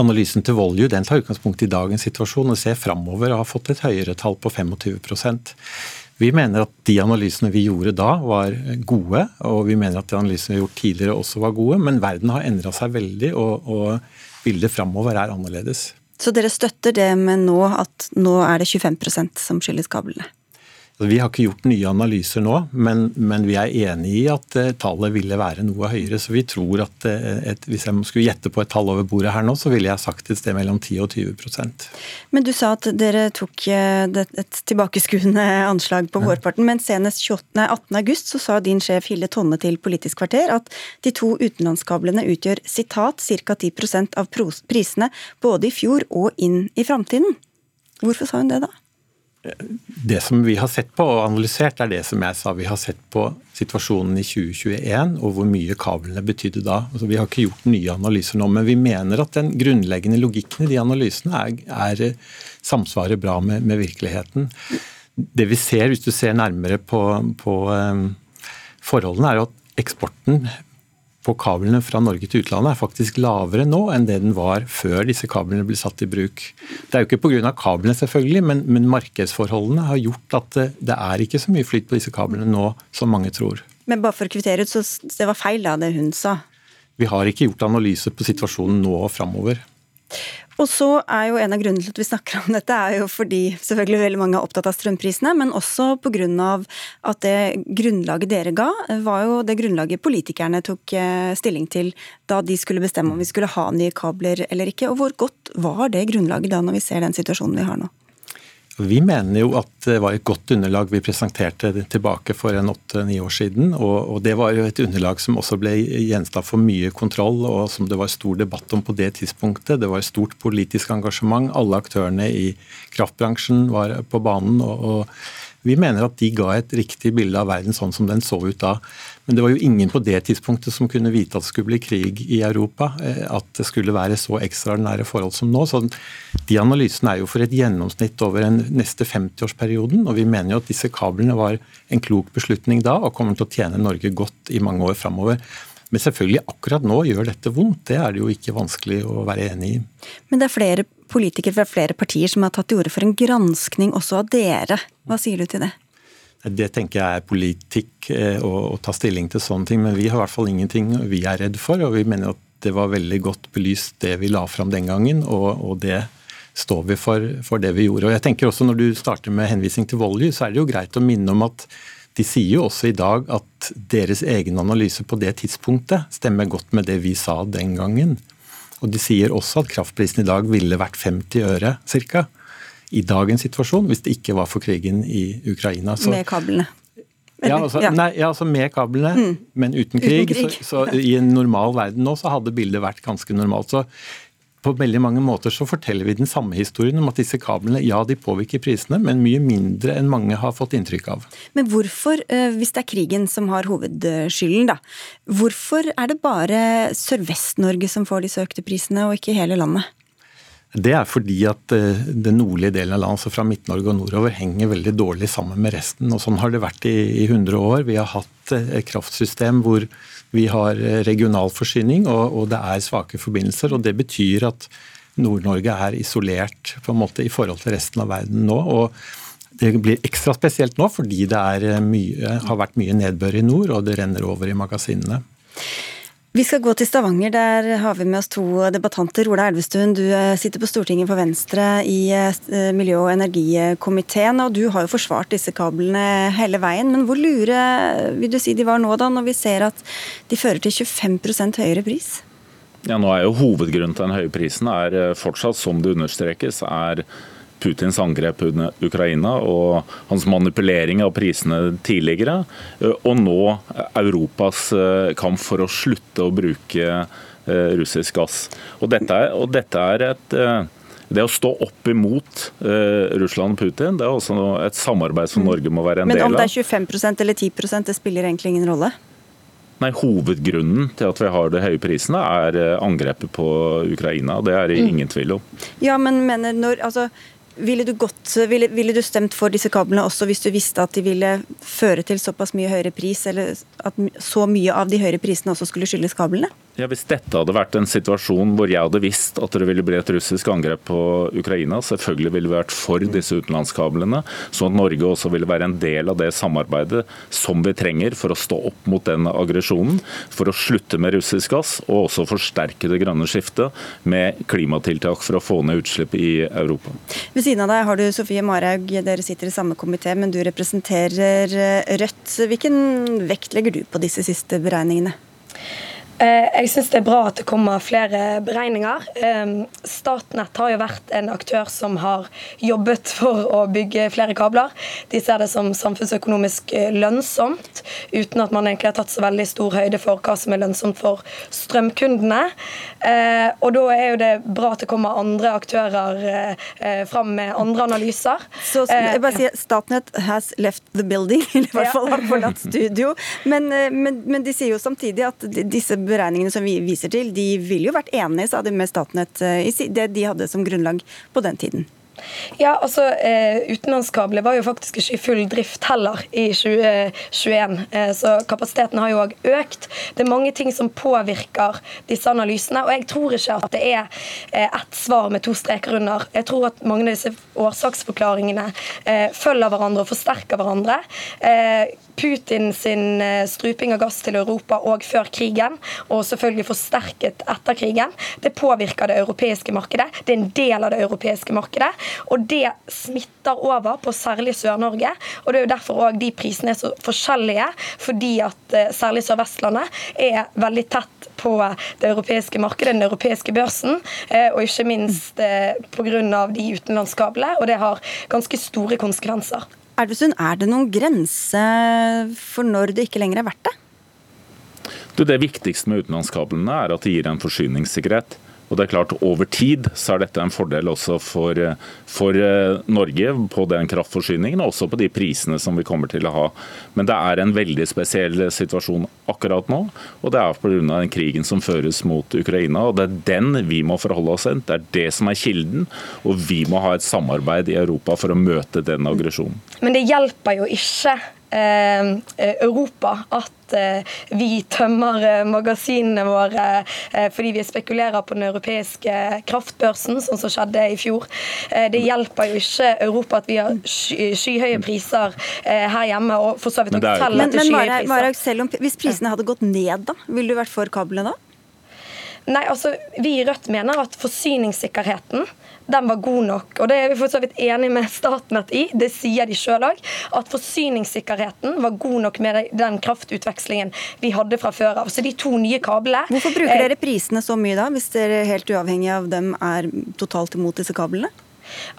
Analysen til Volue den tar utgangspunkt i dagens situasjon og ser framover og har fått et høyere tall på 25 vi mener at de analysene vi gjorde da var gode, og vi mener at de analysene vi har gjort tidligere også var gode, men verden har endra seg veldig, og, og bildet framover er annerledes. Så dere støtter det med nå at nå er det 25% som skyldes kablene? Vi har ikke gjort nye analyser nå, men, men vi er enig i at uh, tallet ville være noe høyere. Så vi tror at uh, et, hvis jeg skulle gjette på et tall over bordet her nå, så ville jeg sagt et sted mellom 10 og 20% Men du sa at dere tok uh, et tilbakeskuende anslag på vårparten, men senest 28, 18. august så sa din sjef Hilde Tonne til Politisk kvarter at de to utenlandskablene utgjør sitat ca. 10% av prisene både i fjor og inn i framtiden. Hvorfor sa hun det da? Det som vi har sett på og analysert, er det som jeg sa. Vi har sett på situasjonen i 2021 og hvor mye kablene betydde da. Altså, vi har ikke gjort nye analyser nå, men vi mener at den grunnleggende logikken i de analysene er, er samsvarer bra med, med, virkeligheten. Det vi ser, hvis du ser nærmere på, på um, forholdene, er at eksporten på kablene fra Norge til utlandet er faktisk lavere nå enn det den var før disse kablene ble satt i bruk. Det er jo ikke pga. kablene, selvfølgelig, men, men, markedsforholdene har gjort at det, det, er ikke så mye flyt på disse kablene nå som mange tror. Men bare for å kvittere ut, så det var feil da, det hun sa? Vi har ikke gjort analyse på situasjonen nå og framover. Og så er jo En av grunnene til at vi snakker om dette, er jo fordi selvfølgelig veldig mange er opptatt av strømprisene, men også pga. at det grunnlaget dere ga, var jo det grunnlaget politikerne tok eh, stilling til da de skulle bestemme om vi skulle ha nye kabler eller ikke. Og hvor godt var det grunnlaget da, når vi ser den situasjonen vi har nå? Vi mener jo at det var et godt underlag vi presenterte tilbake for en åtte-ni år siden. Og, det var jo et underlag som også ble gjenstand for mye kontroll, og som det var stor debatt om på det tidspunktet. Det var et stort politisk engasjement. Alle aktørene i kraftbransjen var på banen. og, og vi mener at de ga et riktig bilde av verden sånn som den så ut da. Men det var jo ingen på det tidspunktet som kunne vite at det skulle bli krig i Europa. Eh, at det skulle være så ekstraordinære forhold som nå. Så de analysene er jo for et gjennomsnitt over den neste 50-årsperioden. Og vi mener jo at disse kablene var en klok beslutning da, og kommer til å tjene Norge godt i mange år framover. Men selvfølgelig, akkurat nå gjør dette vondt. Det er det jo ikke vanskelig å være enig i. Men det er flere politikere fra flere partier som har tatt til orde for en granskning også av dere. Hva sier du til det? Det tenker jeg er politikk eh, å, ta stilling til sånne ting, men vi har i hvert fall ingenting vi er redd for. Og vi mener at det var veldig godt belyst det vi la fram den gangen, og, og det står vi for, for, det vi gjorde. Og jeg tenker også Når du starter med henvisning til Volly, så er det jo greit å minne om at de sier jo også i dag at deres egen analyse på det tidspunktet stemmer godt med det vi sa den gangen. Og de sier også at kraftprisen i dag ville vært 50 øre ca. I dagens situasjon, hvis det ikke var for krigen i Ukraina. Så, med kablene. Ja, altså, ja. Nei, ja, altså med kablene, mm. men uten krig. Uten krig. Så, så, I en normal verden nå så hadde bildet vært ganske normalt. Så på veldig mange måter så forteller vi den samme historien om at disse kablene ja, de påvirker prisene, men mye mindre enn mange har fått inntrykk av. Men hvorfor, eh, hvis det er krigen som har hovedskylden, da, hvorfor er det bare Sørvest-Norge som får disse økte prisene, og ikke hele landet? Det er fordi at eh, den nordlige delen av landet, altså fra Midt-Norge og nordover, henger veldig dårlig sammen med resten. og Sånn har det vært i, i 100 år. Vi har hatt eh, et kraftsystem hvor vi har eh, regional forsyning og, og det er svake forbindelser. og Det betyr at Nord-Norge er isolert på en måte i forhold til resten av verden nå. og Det blir ekstra spesielt nå fordi det mye, har vært mye nedbør i nord og det renner over i magasinene. Vi skal gå til Stavanger. Der har vi med oss to debattanter. Ola Elvestuen, du eh, sitter på Stortinget for Venstre i eh, miljø- og energikomiteen. Og du har jo forsvart disse kablene hele veien. Men hvor lure vil du si de var nå, da, når vi ser at de fører til 25% høyere pris? Ja, nå er jo Hovedgrunnen til den høye prisen er eh, fortsatt, som det understrekes, er Putins angrep under Ukraina og hans manipulering av prisene tidligere, eh, og nå Europas eh, kamp for å slutte å bruke eh, russisk gass. Og dette er, og dette er et det å stå opp imot uh, Russland og Putin, det er også et samarbeid som mm. Norge må være en del av. Men om det er 25% eller 10% det spiller egentlig ingen rolle? Nei, Hovedgrunnen til at vi har de høye prisene, er angrepet på Ukraina. Det er det mm. ingen tvil om. Ja, men mener når, altså, ville du, gått, ville, ville du, stemt for disse kablene også hvis du visste at de ville føre til såpass mye høyere pris, eller at så mye av de høyere prisene også skulle skyldes kablene? Ja, Hvis dette hadde vært en situasjon hvor jeg hadde visst at det ville bli et russisk angrep på Ukraina, selvfølgelig ville vi vært for disse utenlandskablene, sånn at Norge også ville være en del av det samarbeidet som vi trenger for å stå opp mot den aggresjonen, for å slutte med russisk gass og også forsterke det grønne skiftet med klimatiltak for å få ned utslipp i Europa. Ved siden av deg har du Sofie Marhaug, dere sitter i samme komité, men du representerer Rødt. Hvilken vekt legger du på disse siste beregningene? Eh, jeg syns det er bra at det kommer flere beregninger. Statnett har jo vært en aktør som har jobbet for å bygge flere kabler. De ser det som samfunnsøkonomisk eh, lønnsomt, uten at man egentlig har tatt så veldig stor høyde for hva som er lønnsomt for strømkundene. Eh, og da er jo det bra at det kommer andre aktører fram med andre analyser. Så jeg bare sier, Statnett has left the building, eller i hvert fall har forlatt studio. Men, men, men de sier jo samtidig at disse beregningene som vi viser til, de ville jo vært enige, sa de med Statnett, eh, det de hadde som grunnlag på den tiden. Ja, altså eh, Utenlandskabler var jo faktisk ikke i full drift heller i 2021, eh, så kapasiteten har jo òg økt. Det er mange ting som påvirker disse analysene, og jeg tror ikke at det er eh, ett svar med to streker under. Jeg tror at mange av disse årsaksforklaringene eh, følger hverandre og forsterker hverandre. Eh, Putin sin eh, struping av gass til Europa og før krigen, og selvfølgelig forsterket etter krigen, det påvirker det europeiske markedet. Det er en del av det europeiske markedet. Og det smitter over på særlig Sør-Norge. Og det er jo derfor òg de prisene er så forskjellige, fordi at eh, særlig Sør-Vestlandet er veldig tett på det europeiske markedet, den europeiske børsen, og ikke minst pga. de utenlandskablene. Og det har ganske store konsekvenser. Elvestuen, er det noen grense for når det ikke lenger er verdt det? Det viktigste med utenlandskablene er at de gir en forsyningssikkerhet. Og det er klart, Over tid så er dette en fordel også for, for, eh, Norge på den kraftforsyningen, og også på de prisene som vi kommer til å ha. Men det er en veldig spesiell situasjon akkurat nå. Og det er pga. krigen som føres mot Ukraina. og Det er den vi må forholde oss til. Det er det som er kilden. Og vi må ha et samarbeid i Europa for å møte den aggresjonen. Men det hjelper jo ikke Eh, Europa at eh, vi tømmer eh, magasinene våre fordi vi spekulerer på den europeiske kraftbørsen, sånn som skjedde i fjor. Det hjelper jo ikke Europa at vi har skyhøye priser her hjemme, og for så vidt nok selv til skyhøye priser. Marek, selv om, hvis prisene hadde gått ned, da, ville du vært for kablene da? Nei, altså, Vi i Rødt mener at forsyningssikkerheten den var god nok. Og det er vi for så vidt enig med Statnett i, det sier de sjøl òg. At forsyningssikkerheten var god nok med den kraftutvekslingen vi hadde fra før av. Så de to nye kablene Hvorfor bruker eh, dere prisene så mye da, hvis dere helt uavhengig av dem er totalt imot disse kablene?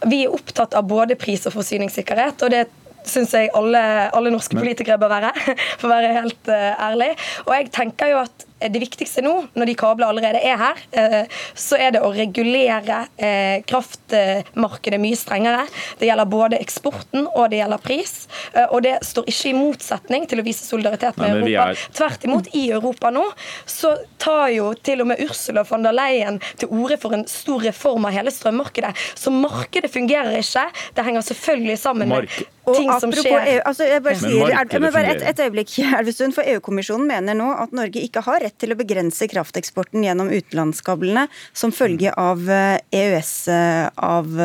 Vi er opptatt av både pris og forsyningssikkerhet. og det syns jeg alle, alle, norske politikere bør være, for å være helt uh, ærlig. Og jeg tenker jo at det viktigste nå, når de kablene allerede er her, eh, så er det å regulere eh, kraftmarkedet mye strengere. Det gjelder både eksporten og det gjelder pris. Eh, og det står ikke i motsetning til å vise solidaritet med Nei, Europa. Er... Tvert imot, i Europa nå så tar jo til og med Ursula von der Leyen til orde for en stor reform av hele strømmarkedet. Så markedet fungerer ikke. Det henger selvfølgelig sammen med ting som skjer. EU, altså jeg bare sier, er, bare et, et øyeblikk, Elvestuen, for EU-kommisjonen mener nå at Norge ikke har rett til å begrense krafteksporten gjennom utenlandskablene som følge av EØS-avtalen.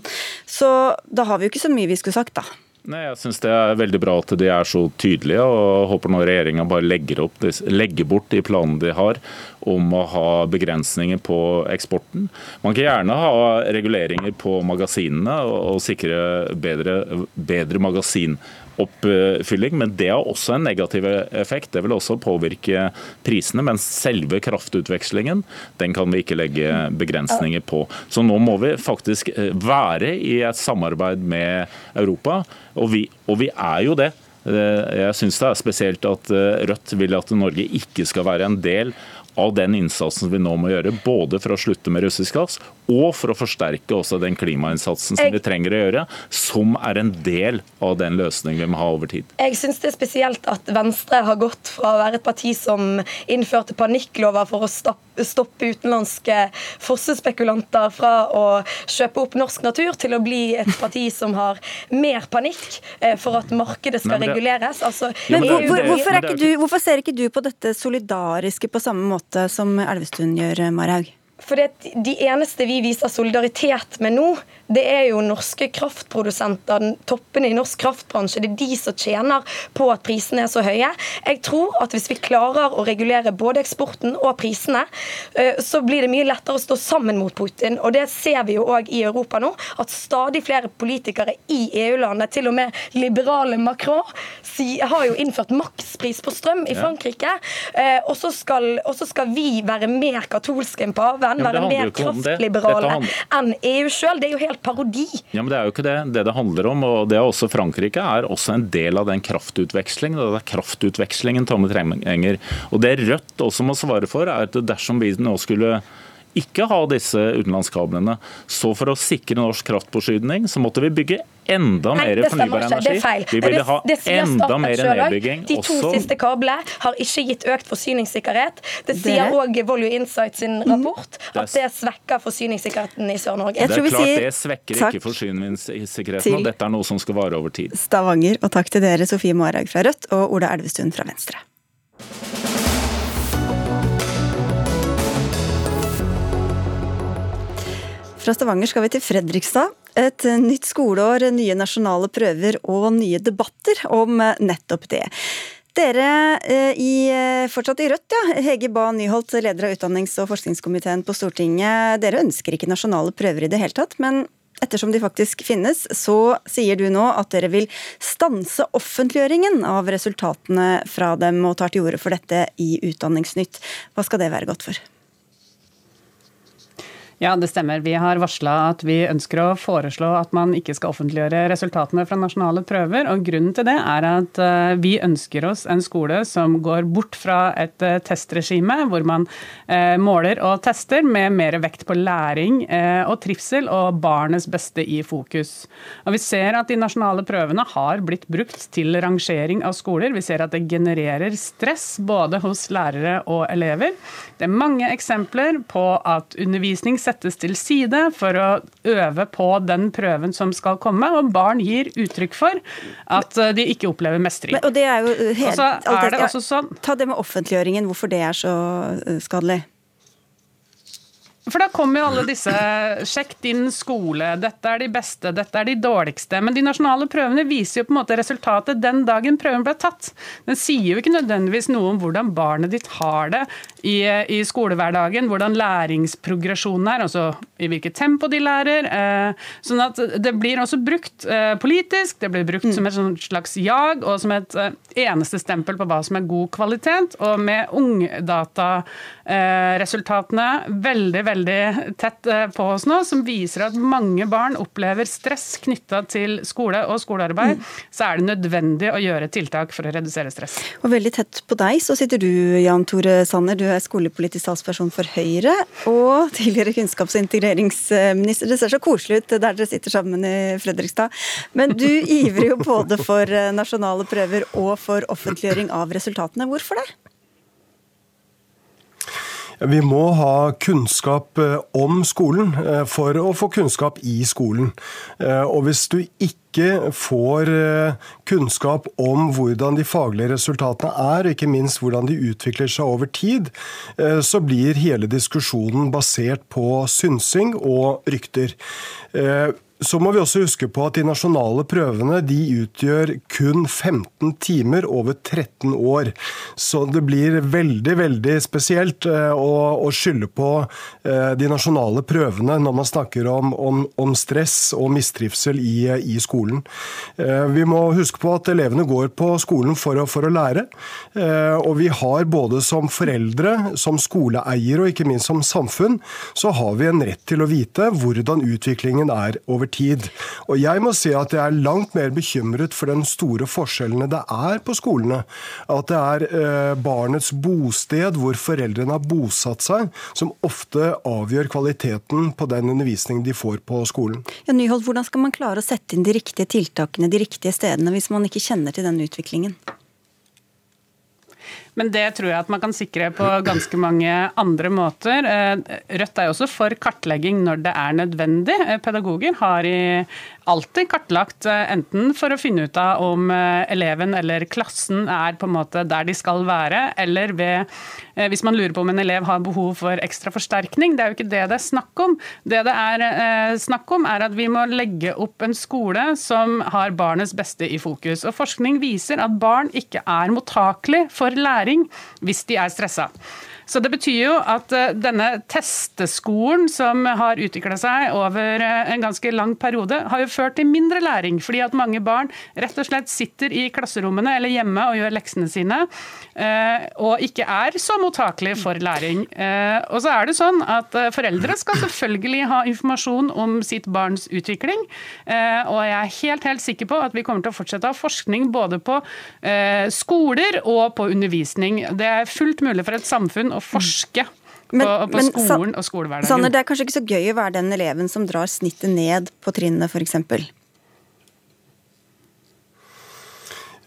Eh, så da har vi jo ikke så mye vi skulle sagt, da. Nei, jeg synes Det er veldig bra at de er så tydelige, og håper nå regjeringa bare legger, opp, legger, bort de planene de har om å ha begrensninger på eksporten. Man kan gjerne ha reguleringer på magasinene og, og sikre bedre, bedre magasin oppfylling, men det har også en negativ effekt. Det vil også påvirke prisene, men selve kraftutvekslingen den kan vi ikke legge begrensninger på. Så nå må vi faktisk eh, være i et samarbeid med Europa, og vi, og vi er jo det. Eh, jeg syns det er spesielt at eh, Rødt vil at Norge ikke skal være en del av den innsatsen vi nå må gjøre, både for å slutte med russisk gass og for å forsterke også den klimainnsatsen som jeg, vi trenger å gjøre, som er en del av den løsningen vi må ha over tid. Jeg syns det er spesielt at Venstre har gått fra å være et parti som innførte panikklover for å stoppe utenlandske fossespekulanter fra å kjøpe opp norsk natur, til å bli et parti som har mer panikk eh, for at markedet skal Nei, det, reguleres. Altså, men, hvor, du, hvorfor ser ikke du på dette solidariske på samme måte som Elvestuen gjør, Marhaug? For De eneste vi viser solidaritet med nå, det er jo norske kraftprodusenter, toppene i norsk kraftbransje. Det er de som tjener på at prisene er så høye. Jeg tror at hvis vi klarer å regulere både eksporten og prisene, eh, så blir det mye lettere å stå sammen mot Putin. Og det ser vi jo òg i Europa nå, at stadig flere politikere i EU-landet, til og med liberale Macron, har jo innført makspris på strøm i Frankrike. Eh, og så skal, skal, vi være mer katolske enn paven, være mer kraftliberale enn EU sjøl. Det er jo helt parodi. Ja, men Det er jo ikke det det, det handler om. og det er også Frankrike er også en del av den kraftutvekslingen. Det er kraftutvekslingen Tomme trenger. Og Det Rødt også må svare for, er at dersom vi nå skulle ikke ha disse utenlandskablene. Så for å sikre norsk kraftforsyning, så måtte vi bygge enda Nei, mer fornybar energi. Det er feil. Vi ville ha det, det enda mer nedbygging. De to også. siste kablene har ikke gitt økt forsyningssikkerhet. Det sier òg Volue Insight sin mhm. rapport, at det svekker forsyningssikkerheten i Sør-Norge. Det er klart det svekker ikke forsyningssikkerheten, og dette er noe som skal vare over tid. Stavanger, og takk til dere, Sofie Marhaug fra Rødt og Ola Elvestuen fra Venstre. Fra Stavanger skal vi til Fredrikstad. Et nytt skoleår, nye nasjonale prøver og nye debatter om nettopp det. Dere eh, i, eh, fortsatt i Rødt, ja. Hege Ba Nyholt, leder av utdannings- og forskningskomiteen på Stortinget. Dere ønsker ikke nasjonale prøver i det hele tatt, men ettersom de faktisk finnes, så sier du nå at dere vil stanse offentliggjøringen av resultatene fra dem, og tar til orde for dette i Utdanningsnytt. Hva skal det være godt for? Ja, det stemmer. Vi har varsla at vi ønsker å foreslå at man ikke skal offentliggjøre resultatene fra nasjonale prøver. og Grunnen til det er at eh, vi ønsker oss en skole som går bort fra et eh, testregime, hvor man eh, måler og tester med mer vekt på læring og trivsel og barnets beste i fokus. Og Vi ser at de nasjonale prøvene har blitt brukt til rangering av skoler. Vi ser at det genererer stress både hos lærere og elever. Det er mange eksempler på at undervisning settes til side for å øve på den prøven som skal komme, og barn gir uttrykk for at eh, de ikke opplever mestring. Men, og det er jo helt, og så er det også sånn Ta det med offentliggjøringen, hvorfor det er så eh, skadelig. For da kommer jo alle disse Sjekk din skole, dette er de beste, dette er de dårligste. Men de nasjonale prøvene viser jo på en måte resultatet den dagen prøven ble tatt. Den sier jo ikke nødvendigvis noe om hvordan barnet ditt har det i, i skolehverdagen, hvordan læringsprogresjonen er, altså i hvilket tempo de lærer. Eh, sånn at det blir også brukt eh, politisk, det blir brukt mm. som et slags jag og som et eh, eneste stempel på hva som er god kvalitet. Og med ungdataresultatene veldig, veldig veldig tett eh, på oss nå, som viser at mange barn opplever stress knytta til skole og skolearbeid, mm. så er det nødvendig å gjøre tiltak for å redusere stress. Og Veldig tett på deg så sitter du, Jan Tore Sanner. Du er skolepolitisk talsperson for Høyre og tidligere kunnskaps- og integreringsminister. Det ser så koselig ut der dere sitter sammen i Fredrikstad. Men du ivrer jo både for eh, nasjonale prøver og for offentliggjøring av resultatene. Hvorfor det? Vi må ha kunnskap eh, om skolen eh, for å få kunnskap i skolen. Eh, og hvis du ikke får kunnskap om hvordan de faglige resultatene er, og ikke minst hvordan de utvikler seg over tid, så blir hele diskusjonen basert på synsing og rykter. Så må vi også huske på at de nasjonale prøvene de utgjør kun 15 timer over 13 år. Så det blir veldig veldig spesielt eh, å, å skylde på eh, de nasjonale prøvene når man snakker om, om, om stress og mistrivsel i, i, skolen. Eh, vi må huske på at elevene går på skolen for å, for å lære. Og vi har både som foreldre, som skoleeiere og ikke minst som samfunn, så har vi en rett til å vite hvordan utviklingen er over tid. Og jeg må si at jeg er langt mer bekymret for den store forskjellene det er på skolene. At det er eh, barnets bosted, hvor foreldrene har bosatt seg, som ofte avgjør kvaliteten på den undervisningen de får på skolen. Ja, Nyhold, hvordan skal man klare å sette inn de riktige tiltakene de riktige stedene, hvis man ikke kjenner til den utviklingen? Men det tror jeg at man kan sikre på ganske mange andre måter. Eh, Rødt er jo også for kartlegging når det er nødvendig. Eh, pedagoger har i alltid kartlagt, eh, enten for å finne ut av om eleven eller klassen er på en måte der de skal være, eller ved, hvis man lurer på om en elev har behov for ekstra forsterkning. Det er jo ikke det det er snakk om. Det det er snakk om, er at vi må legge opp en skole som har barnets beste i fokus. Og Forskning viser at barn ikke er mottakelig for læring hvis de er stressa. Så det betyr jo at eh, denne testeskolen som har utvikla seg over eh, en ganske lang periode, har jo ført til mindre læring. Fordi at mange barn rett og slett sitter i klasserommene eller hjemme og gjør leksene sine, eh, og ikke er så mottakelige for læring. Og så er det sånn at foreldre skal selvfølgelig ha informasjon om sitt barns utvikling. Og jeg er helt, helt sikker på at vi kommer til å fortsette å ha forskning både på skoler og på undervisning. Det er fullt mulig for et samfunn å forske men, på, på men, skolen og skolehverdagen. Sanner, det er kanskje ikke så gøy å være den eleven som drar snittet ned på trinnet, f.eks.?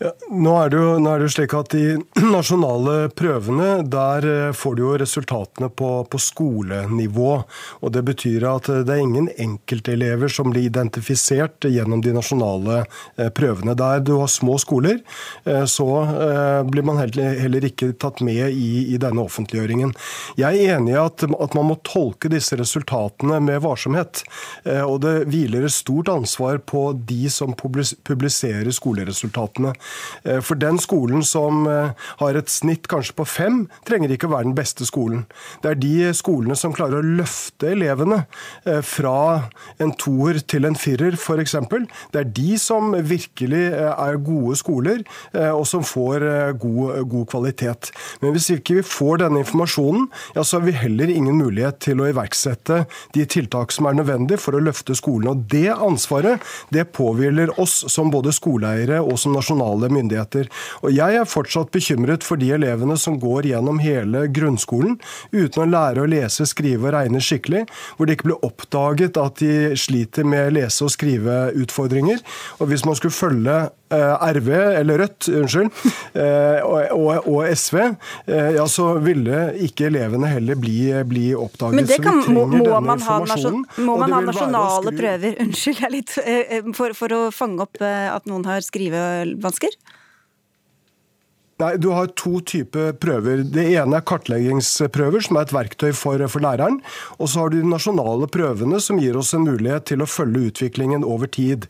Ja, nå, er jo, nå er det jo slik at De nasjonale prøvene der eh, får du jo resultatene på, på, skolenivå. og Det betyr at eh, det er ingen enkeltelever som blir identifisert gjennom de nasjonale eh, prøvene. Der du har små skoler, så blir man heller ikke tatt med i, i denne offentliggjøringen. Jeg er enig i at, at, man må tolke disse resultatene med varsomhet. og Det hviler et stort ansvar på de som publiserer skoleresultatene. For den skolen som har et snitt kanskje på fem, trenger ikke å være den beste skolen. Det er de skolene som klarer å løfte elevene fra en toer til en firer, f.eks. Det er de som virkelig er gode skoler, og som får god, god kvalitet. Men hvis ikke vi får denne informasjonen, ja, så har vi heller ingen mulighet til å iverksette de tiltak som er nødvendige for å løfte skolen. Og Det ansvaret det påhviler oss som både skoleeiere og som nasjonale myndigheter. Og Jeg er fortsatt bekymret for de elevene som går gjennom hele grunnskolen uten å lære å lese, skrive og regne skikkelig, hvor det ikke blir oppdaget at de sliter med lese- og skriveutfordringer. Og Hvis man skulle følge RV, eller Rødt, unnskyld, eh, og, og, SV, eh, ja, så ville ikke elevene heller bli, bli oppdaget. Men det kan, så vi må, trenger må denne man ha, informasjonen. må man ha nasjonale prøver unnskyld, jeg er litt, eh, for, for å fange opp eh, at noen har skrivevansker? Nei, Du har to typer prøver. Det ene er kartleggingsprøver, som er et verktøy for, for læreren. Og så har du de nasjonale prøvene, som gir oss en mulighet til å følge utviklingen over tid.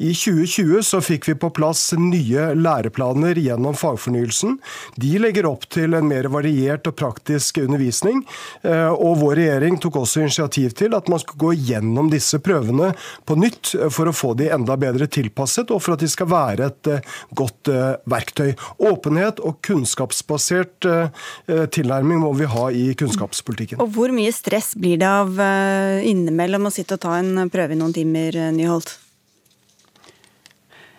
I 2020 så fikk vi på plass nye læreplaner gjennom fagfornyelsen. De legger opp til en mer variert og praktisk undervisning. eh, Og vår regjering tok også initiativ til at man skulle gå gjennom disse prøvene på nytt eh, for å få de enda bedre tilpasset, og for at de skal være et eh, godt verktøy. Åpenhet og kunnskapsbasert eh, eh, tilnærming må vi ha i kunnskapspolitikken. Og hvor mye stress blir det av eh, innimellom å sitte og ta en prøve i noen timer, Nyholt?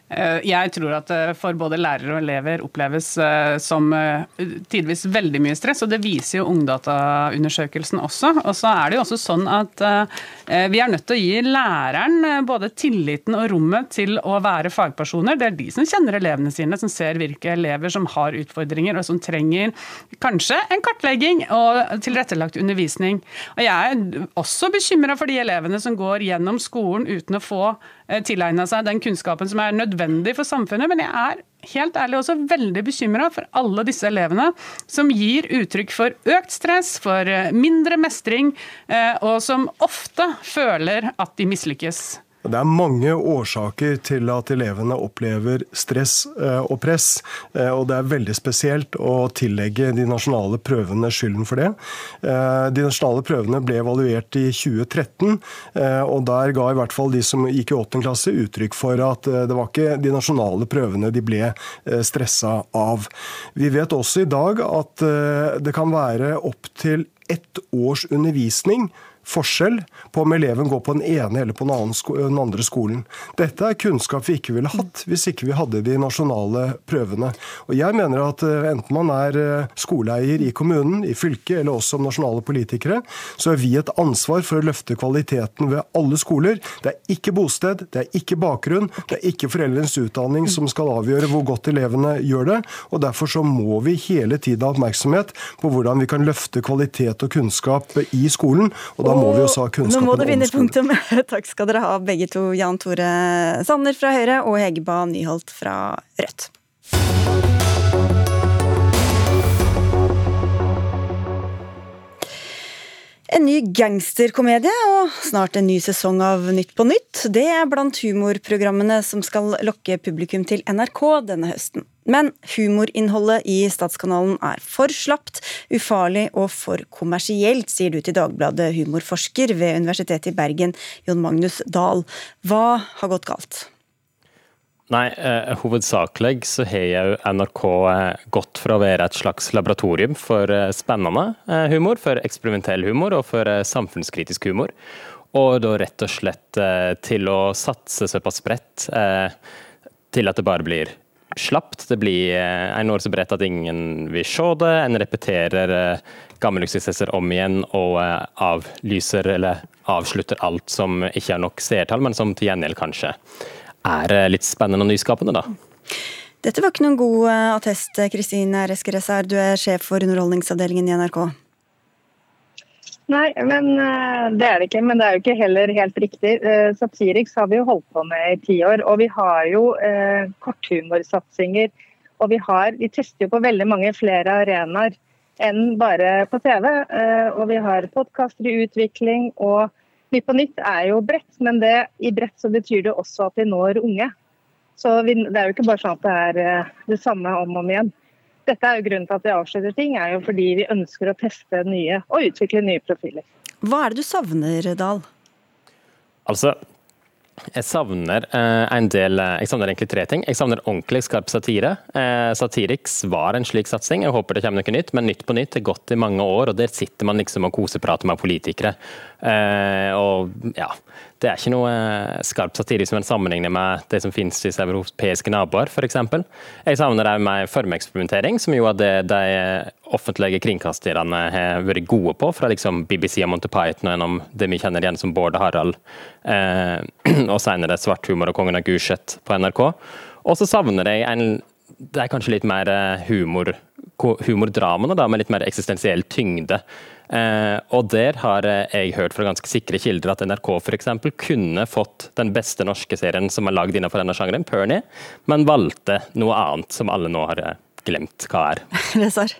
Eh, Jeg tror at det for både lærere og elever oppleves eh, som eh, tidvis veldig mye stress, og det viser jo Ungdata-undersøkelsen også. Og så er det jo også sånn at eh, vi er nødt til å gi læreren eh, både tilliten og rommet til å være fagpersoner. Det er de som kjenner elevene sine, som ser hvilke elever som har utfordringer, og som trenger kanskje en kartlegging og tilrettelagt undervisning. Og jeg er også bekymra for de elevene som går gjennom skolen uten å få eh, tilegna seg den kunnskapen som er nødvendig for samfunnet. Men jeg er helt ærlig også veldig bekymra for alle disse elevene som gir uttrykk for økt stress, for eh, mindre mestring, eh, og som ofte føler at de mislykkes. Det er mange årsaker til at elevene opplever stress eh, og press, eh, og det er veldig spesielt å tillegge de nasjonale prøvene skylden for det. Eh, De nasjonale prøvene ble evaluert i 2013, eh, og der ga i hvert fall de som gikk i 8. klasse uttrykk for at det var ikke de nasjonale prøvene de ble stressa av. Vi vet også i dag at det kan være opptil ett års undervisning forskjell på om eleven går på den ene eller på den, den andre skolen. Dette er kunnskap vi ikke ville hatt hvis ikke vi hadde de nasjonale prøvene. Og jeg mener at eh, enten man er eh, skoleeier i kommunen, i fylket eller også som nasjonale politikere, så har vi et ansvar for å løfte kvaliteten ved alle skoler. Det er ikke bosted, det er ikke bakgrunn, det er ikke foreldrenes utdanning som skal avgjøre hvor godt elevene gjør det. og Derfor så må vi hele tiden ha oppmerksomhet på hvordan vi kan løfte kvalitet og kunnskap i skolen. og da må vi også ha Nå må du finne punktum. Takk skal dere ha, begge to. Jan Tore Sanner fra Høyre og Hegeba Nyholt fra Rødt. En ny gangsterkomedie og snart en ny sesong av Nytt på nytt. Det er blant humorprogrammene som skal lokke publikum til NRK denne høsten. Men humorinnholdet i Statskanalen er for slapt, ufarlig og for kommersielt, sier du til Dagbladet humorforsker ved Universitetet i Bergen, Jon Magnus Dahl. Hva har gått galt? Nei, eh, hovedsakelig så har jo NRK eh, gått fra å være et slags laboratorium for eh, spennende eh, humor, for eksperimentell humor og for samfunnskritisk humor, og da rett og slett eh, til å satse såpass bredt eh, til at det bare blir slapt. Det blir eh, en år så bredt at ingen vil se det. En repeterer eh, gamle suksesser om igjen og eh, avlyser eller avslutter alt som ikke har nok seertall, men som til gjengjeld kanskje er litt spennende og nyskapende, da. Dette var ikke noen god attest, Kristine Reskeresar. Du er sjef for underholdningsavdelingen i NRK. Nei, men eh, det er det ikke. Men det er jo ikke heller helt riktig. Eh, Satiriks har vi jo holdt på med i ti år. Og vi har jo eh, korthumorsatsinger. Og vi, har, vi tester jo på veldig mange flere arenaer enn bare på TV. Og vi har podkaster i utvikling. og Nytt på nytt er jo bredt, men det, i bredt så betyr det også at vi når unge. Så vi, Det er jo ikke bare sånn at det er det samme om og om igjen. Dette er jo Grunnen til at vi avslutter ting, er jo fordi vi ønsker å teste nye og utvikle nye profiler. Hva er det du savner, Dahl? Altså, jeg savner eh, en del eh, Jeg savner egentlig tre ting. Jeg savner ordentlig skarp satire. Eh, Satiriks var en slik satsing. Jeg håper det kommer noe nytt, men Nytt på Nytt er gått i mange år, og der sitter man liksom og koseprater med politikere. Eh, og ja, Det er ikke noe skarpt skarp satire som en sammenligner med det som finnes i europeiske naboer, f.eks. Jeg savner òg med formeksperimentering, som jo er det de offentlige kringkasterne har vært gode på, fra liksom BBC og Monty Python og gjennom det vi kjenner igjen som Bård og Harald, eh, og senere Svart humor og Kongen av Gulset på NRK. Og så savner jeg en det er kanskje litt mer eh, humor, humordramaene, da, med litt mer eksistensiell tyngde. Eh, og der har eh, jeg hørt fra ganske sikre kilder at NRK f.eks. kunne fått den beste norske serien som er lagd innenfor denne sjangeren, Pernie, men valgte noe annet som alle nå har eh, glemt hva er. Resar?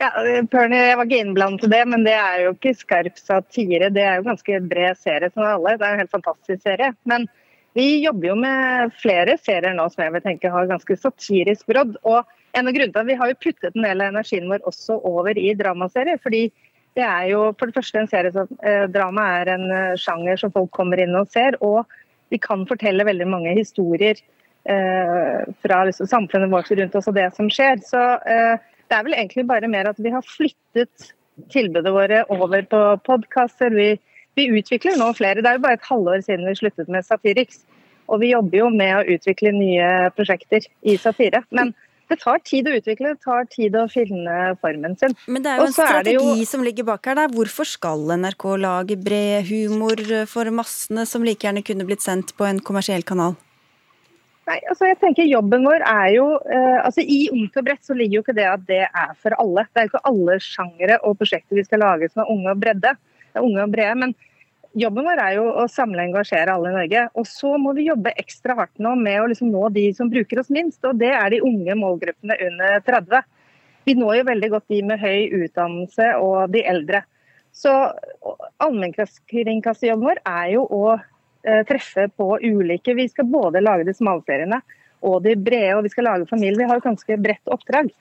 Ja, Pernie, Jeg var ikke innblandet i det, men det er jo ikke skarp satire. Det er jo ganske bred serie som alle. Det er en helt fantastisk serie. Men vi jobber jo med flere serier nå som jeg vil tenke har ganske satirisk brodd. og en av grunnene til at Vi har jo puttet en del av energien vår også over i dramaserier. fordi det er jo for det første en serie som eh, Drama er en eh, sjanger som folk kommer inn og ser. Og vi kan fortelle veldig mange historier eh, fra liksom, samfunnet vårt rundt oss og det som skjer. Så eh, det er vel egentlig bare mer at vi har flyttet tilbudet våre over på podkaster. Vi vi utvikler nå flere. Det er jo bare et halvår siden vi sluttet med Satiriks. Og vi jobber jo med å utvikle nye prosjekter i satire. Men det tar tid å utvikle, det tar tid å finne formen sin. Men det er jo en strategi jo... som ligger bak her. Der. Hvorfor skal NRK lage bred humor for massene, som like gjerne kunne blitt sendt på en kommersiell kanal? Nei, altså jeg tenker Jobben vår er jo eh, altså I Ungt og bredt så ligger jo ikke det at det er for alle. Det er jo ikke alle sjangere og prosjekter vi skal lage som er unge og bredde Det er unge og brede. Men jobben vår er jo å samle og engasjere alle i Norge. Og så må vi jobbe ekstra hardt nå med å liksom nå de som bruker oss minst, og det er de unge målgruppene under 30. Vi når jo veldig godt de med høy utdannelse og de eldre. Så allmennkringkasterjobben vår er jo å eh, treffe på ulike Vi skal både lage de smalseriene og de brede, og vi skal lage familie. Vi har jo ganske bredt oppdrag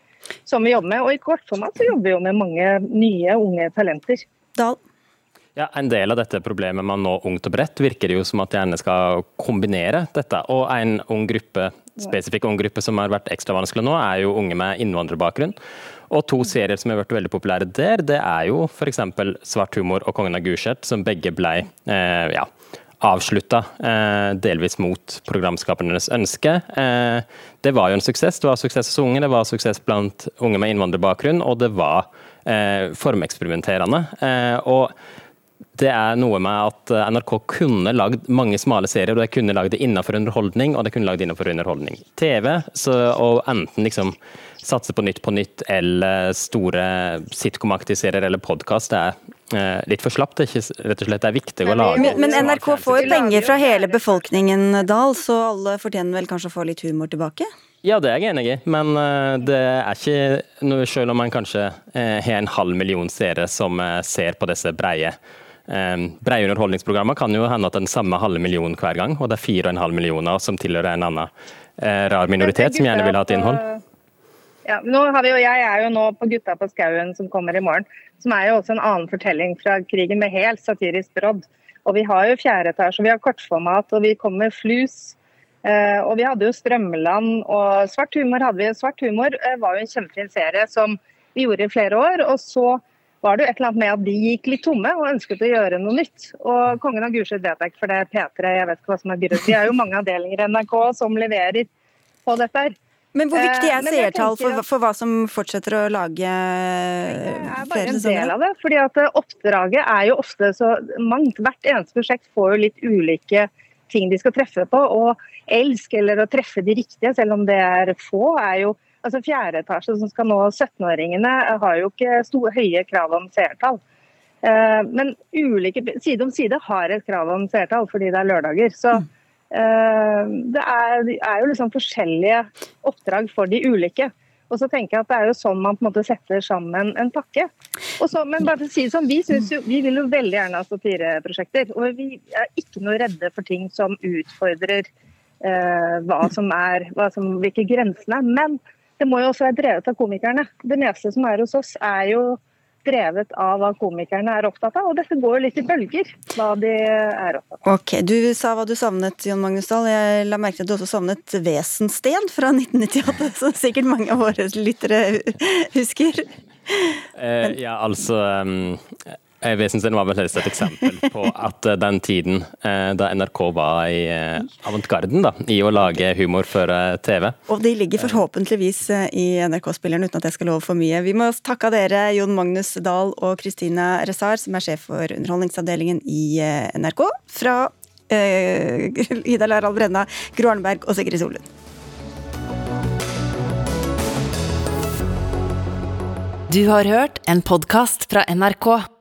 som vi jobber med. Og i kortformat så jobber vi jo med mange nye unge talenter. Dahl. Ja, En del av dette problemet med nå ungt og bredt virker det jo som at de gjerne skal kombinere dette. Og en ung gruppe, spesifikk ung gruppe som har vært ekstra vanskelig nå, er jo unge med innvandrerbakgrunn. Og to serier som har vært veldig populære der, det er jo f.eks. Svart humor og Kongen av Gulset, som begge ble eh, ja, avslutta, eh, delvis mot programskapernes ønske. Eh, det var jo en suksess. Det var suksess hos unge, det var suksess blant unge med innvandrerbakgrunn, og det var eh, formeksperimenterende. Eh, og det er noe med at eh, NRK kunne lagd mange smale serier, og de kunne lagd det innenfor underholdning, og de kunne lagd det innenfor underholdning. TV, så, og enten liksom satse på Nytt på nytt eller store sitcom-aktige serier eller podkast, det er eh, litt for slapt. Det er ikke rett og slett det er viktig å lage Men, men NRK får jo penger fra hele befolkningen, Dahl, så alle fortjener vel kanskje å få litt humor tilbake? Ja, det er jeg enig i, men uh, det er ikke noe, Selv om man kanskje har en halv million seere som ser på disse breie Breie underholdningsprogrammer kan jo hende at den samme halve millionen hver gang, og det er fire og en halv millioner som tilhører en annen eh, rar minoritet som gjerne vil ha et innhold. Ja, nå har vi jo, Jeg er jo nå på Gutta på skauen som kommer i morgen, som er jo også en annen fortelling fra krigen med helt satirisk brodd. Og Vi har jo fjerde etasje, vi har kortformat og vi kommer med flus. Eh, og Vi hadde jo Strømmeland og Svart humor. hadde vi. Svart humor eh, var jo en kjempefin serie som vi gjorde i flere år. og så var det jo et eller annet med at de gikk litt tomme og ønsket å gjøre noe nytt. Og Kongen av Gulset vet jeg ikke, for det er P3, jeg vet ikke hva som er byrådet. Det er jo mange avdelinger i NRK som leverer på dette her. Men hvor viktig er eh, seertall for, for, hva som fortsetter å lage flere sesonger? Det er bare en del av det. fordi at eh, Oppdraget er jo ofte så mangt. Hvert eneste prosjekt får jo litt ulike ting de skal treffe på. Og elsk eller å treffe de riktige, selv om det er få, er jo altså Fjerde etasje som skal nå 17-åringene, har jo ikke store, høye krav om seertall. Eh, men ulike, side om side har et krav om seertall fordi det er lørdager. Så eh, det er, det er jo liksom forskjellige oppdrag for de ulike. Og så tenker jeg at Det er jo sånn man på en måte setter sammen en pakke. Så, men bare for å si det sånn, Vi, jo, vi vil jo veldig gjerne ha satireprosjekter. Og vi er ikke noe redde for ting som utfordrer eh, hva som er, hva som, hvilke grensene er. Men det må jo også være drevet av komikerne. Det meste som er hos oss, er jo drevet av hva komikerne er opptatt av. Og dette går jo litt i bølger, hva de er opptatt av. Ok, Du sa hva du savnet, Jon Magnus Dahl. Jeg la merke til at du også savnet Vesensten fra 1998, som sikkert mange av våre lyttere husker. Eh, ja, altså um, den var vel helst et eksempel på at eh, den tiden eh, da NRK var i eh, avantgarden da, i å lage humor for TV Og de ligger forhåpentligvis i NRK-spilleren, uten at jeg skal love for mye. Vi må takke dere, Jon Magnus Dahl og Kristina Resar, som er sjef for Underholdningsavdelingen i NRK, fra uh, Ida Larald Brenna, Gro Arneberg og Sigrid Solund. Du har hørt en podkast fra NRK.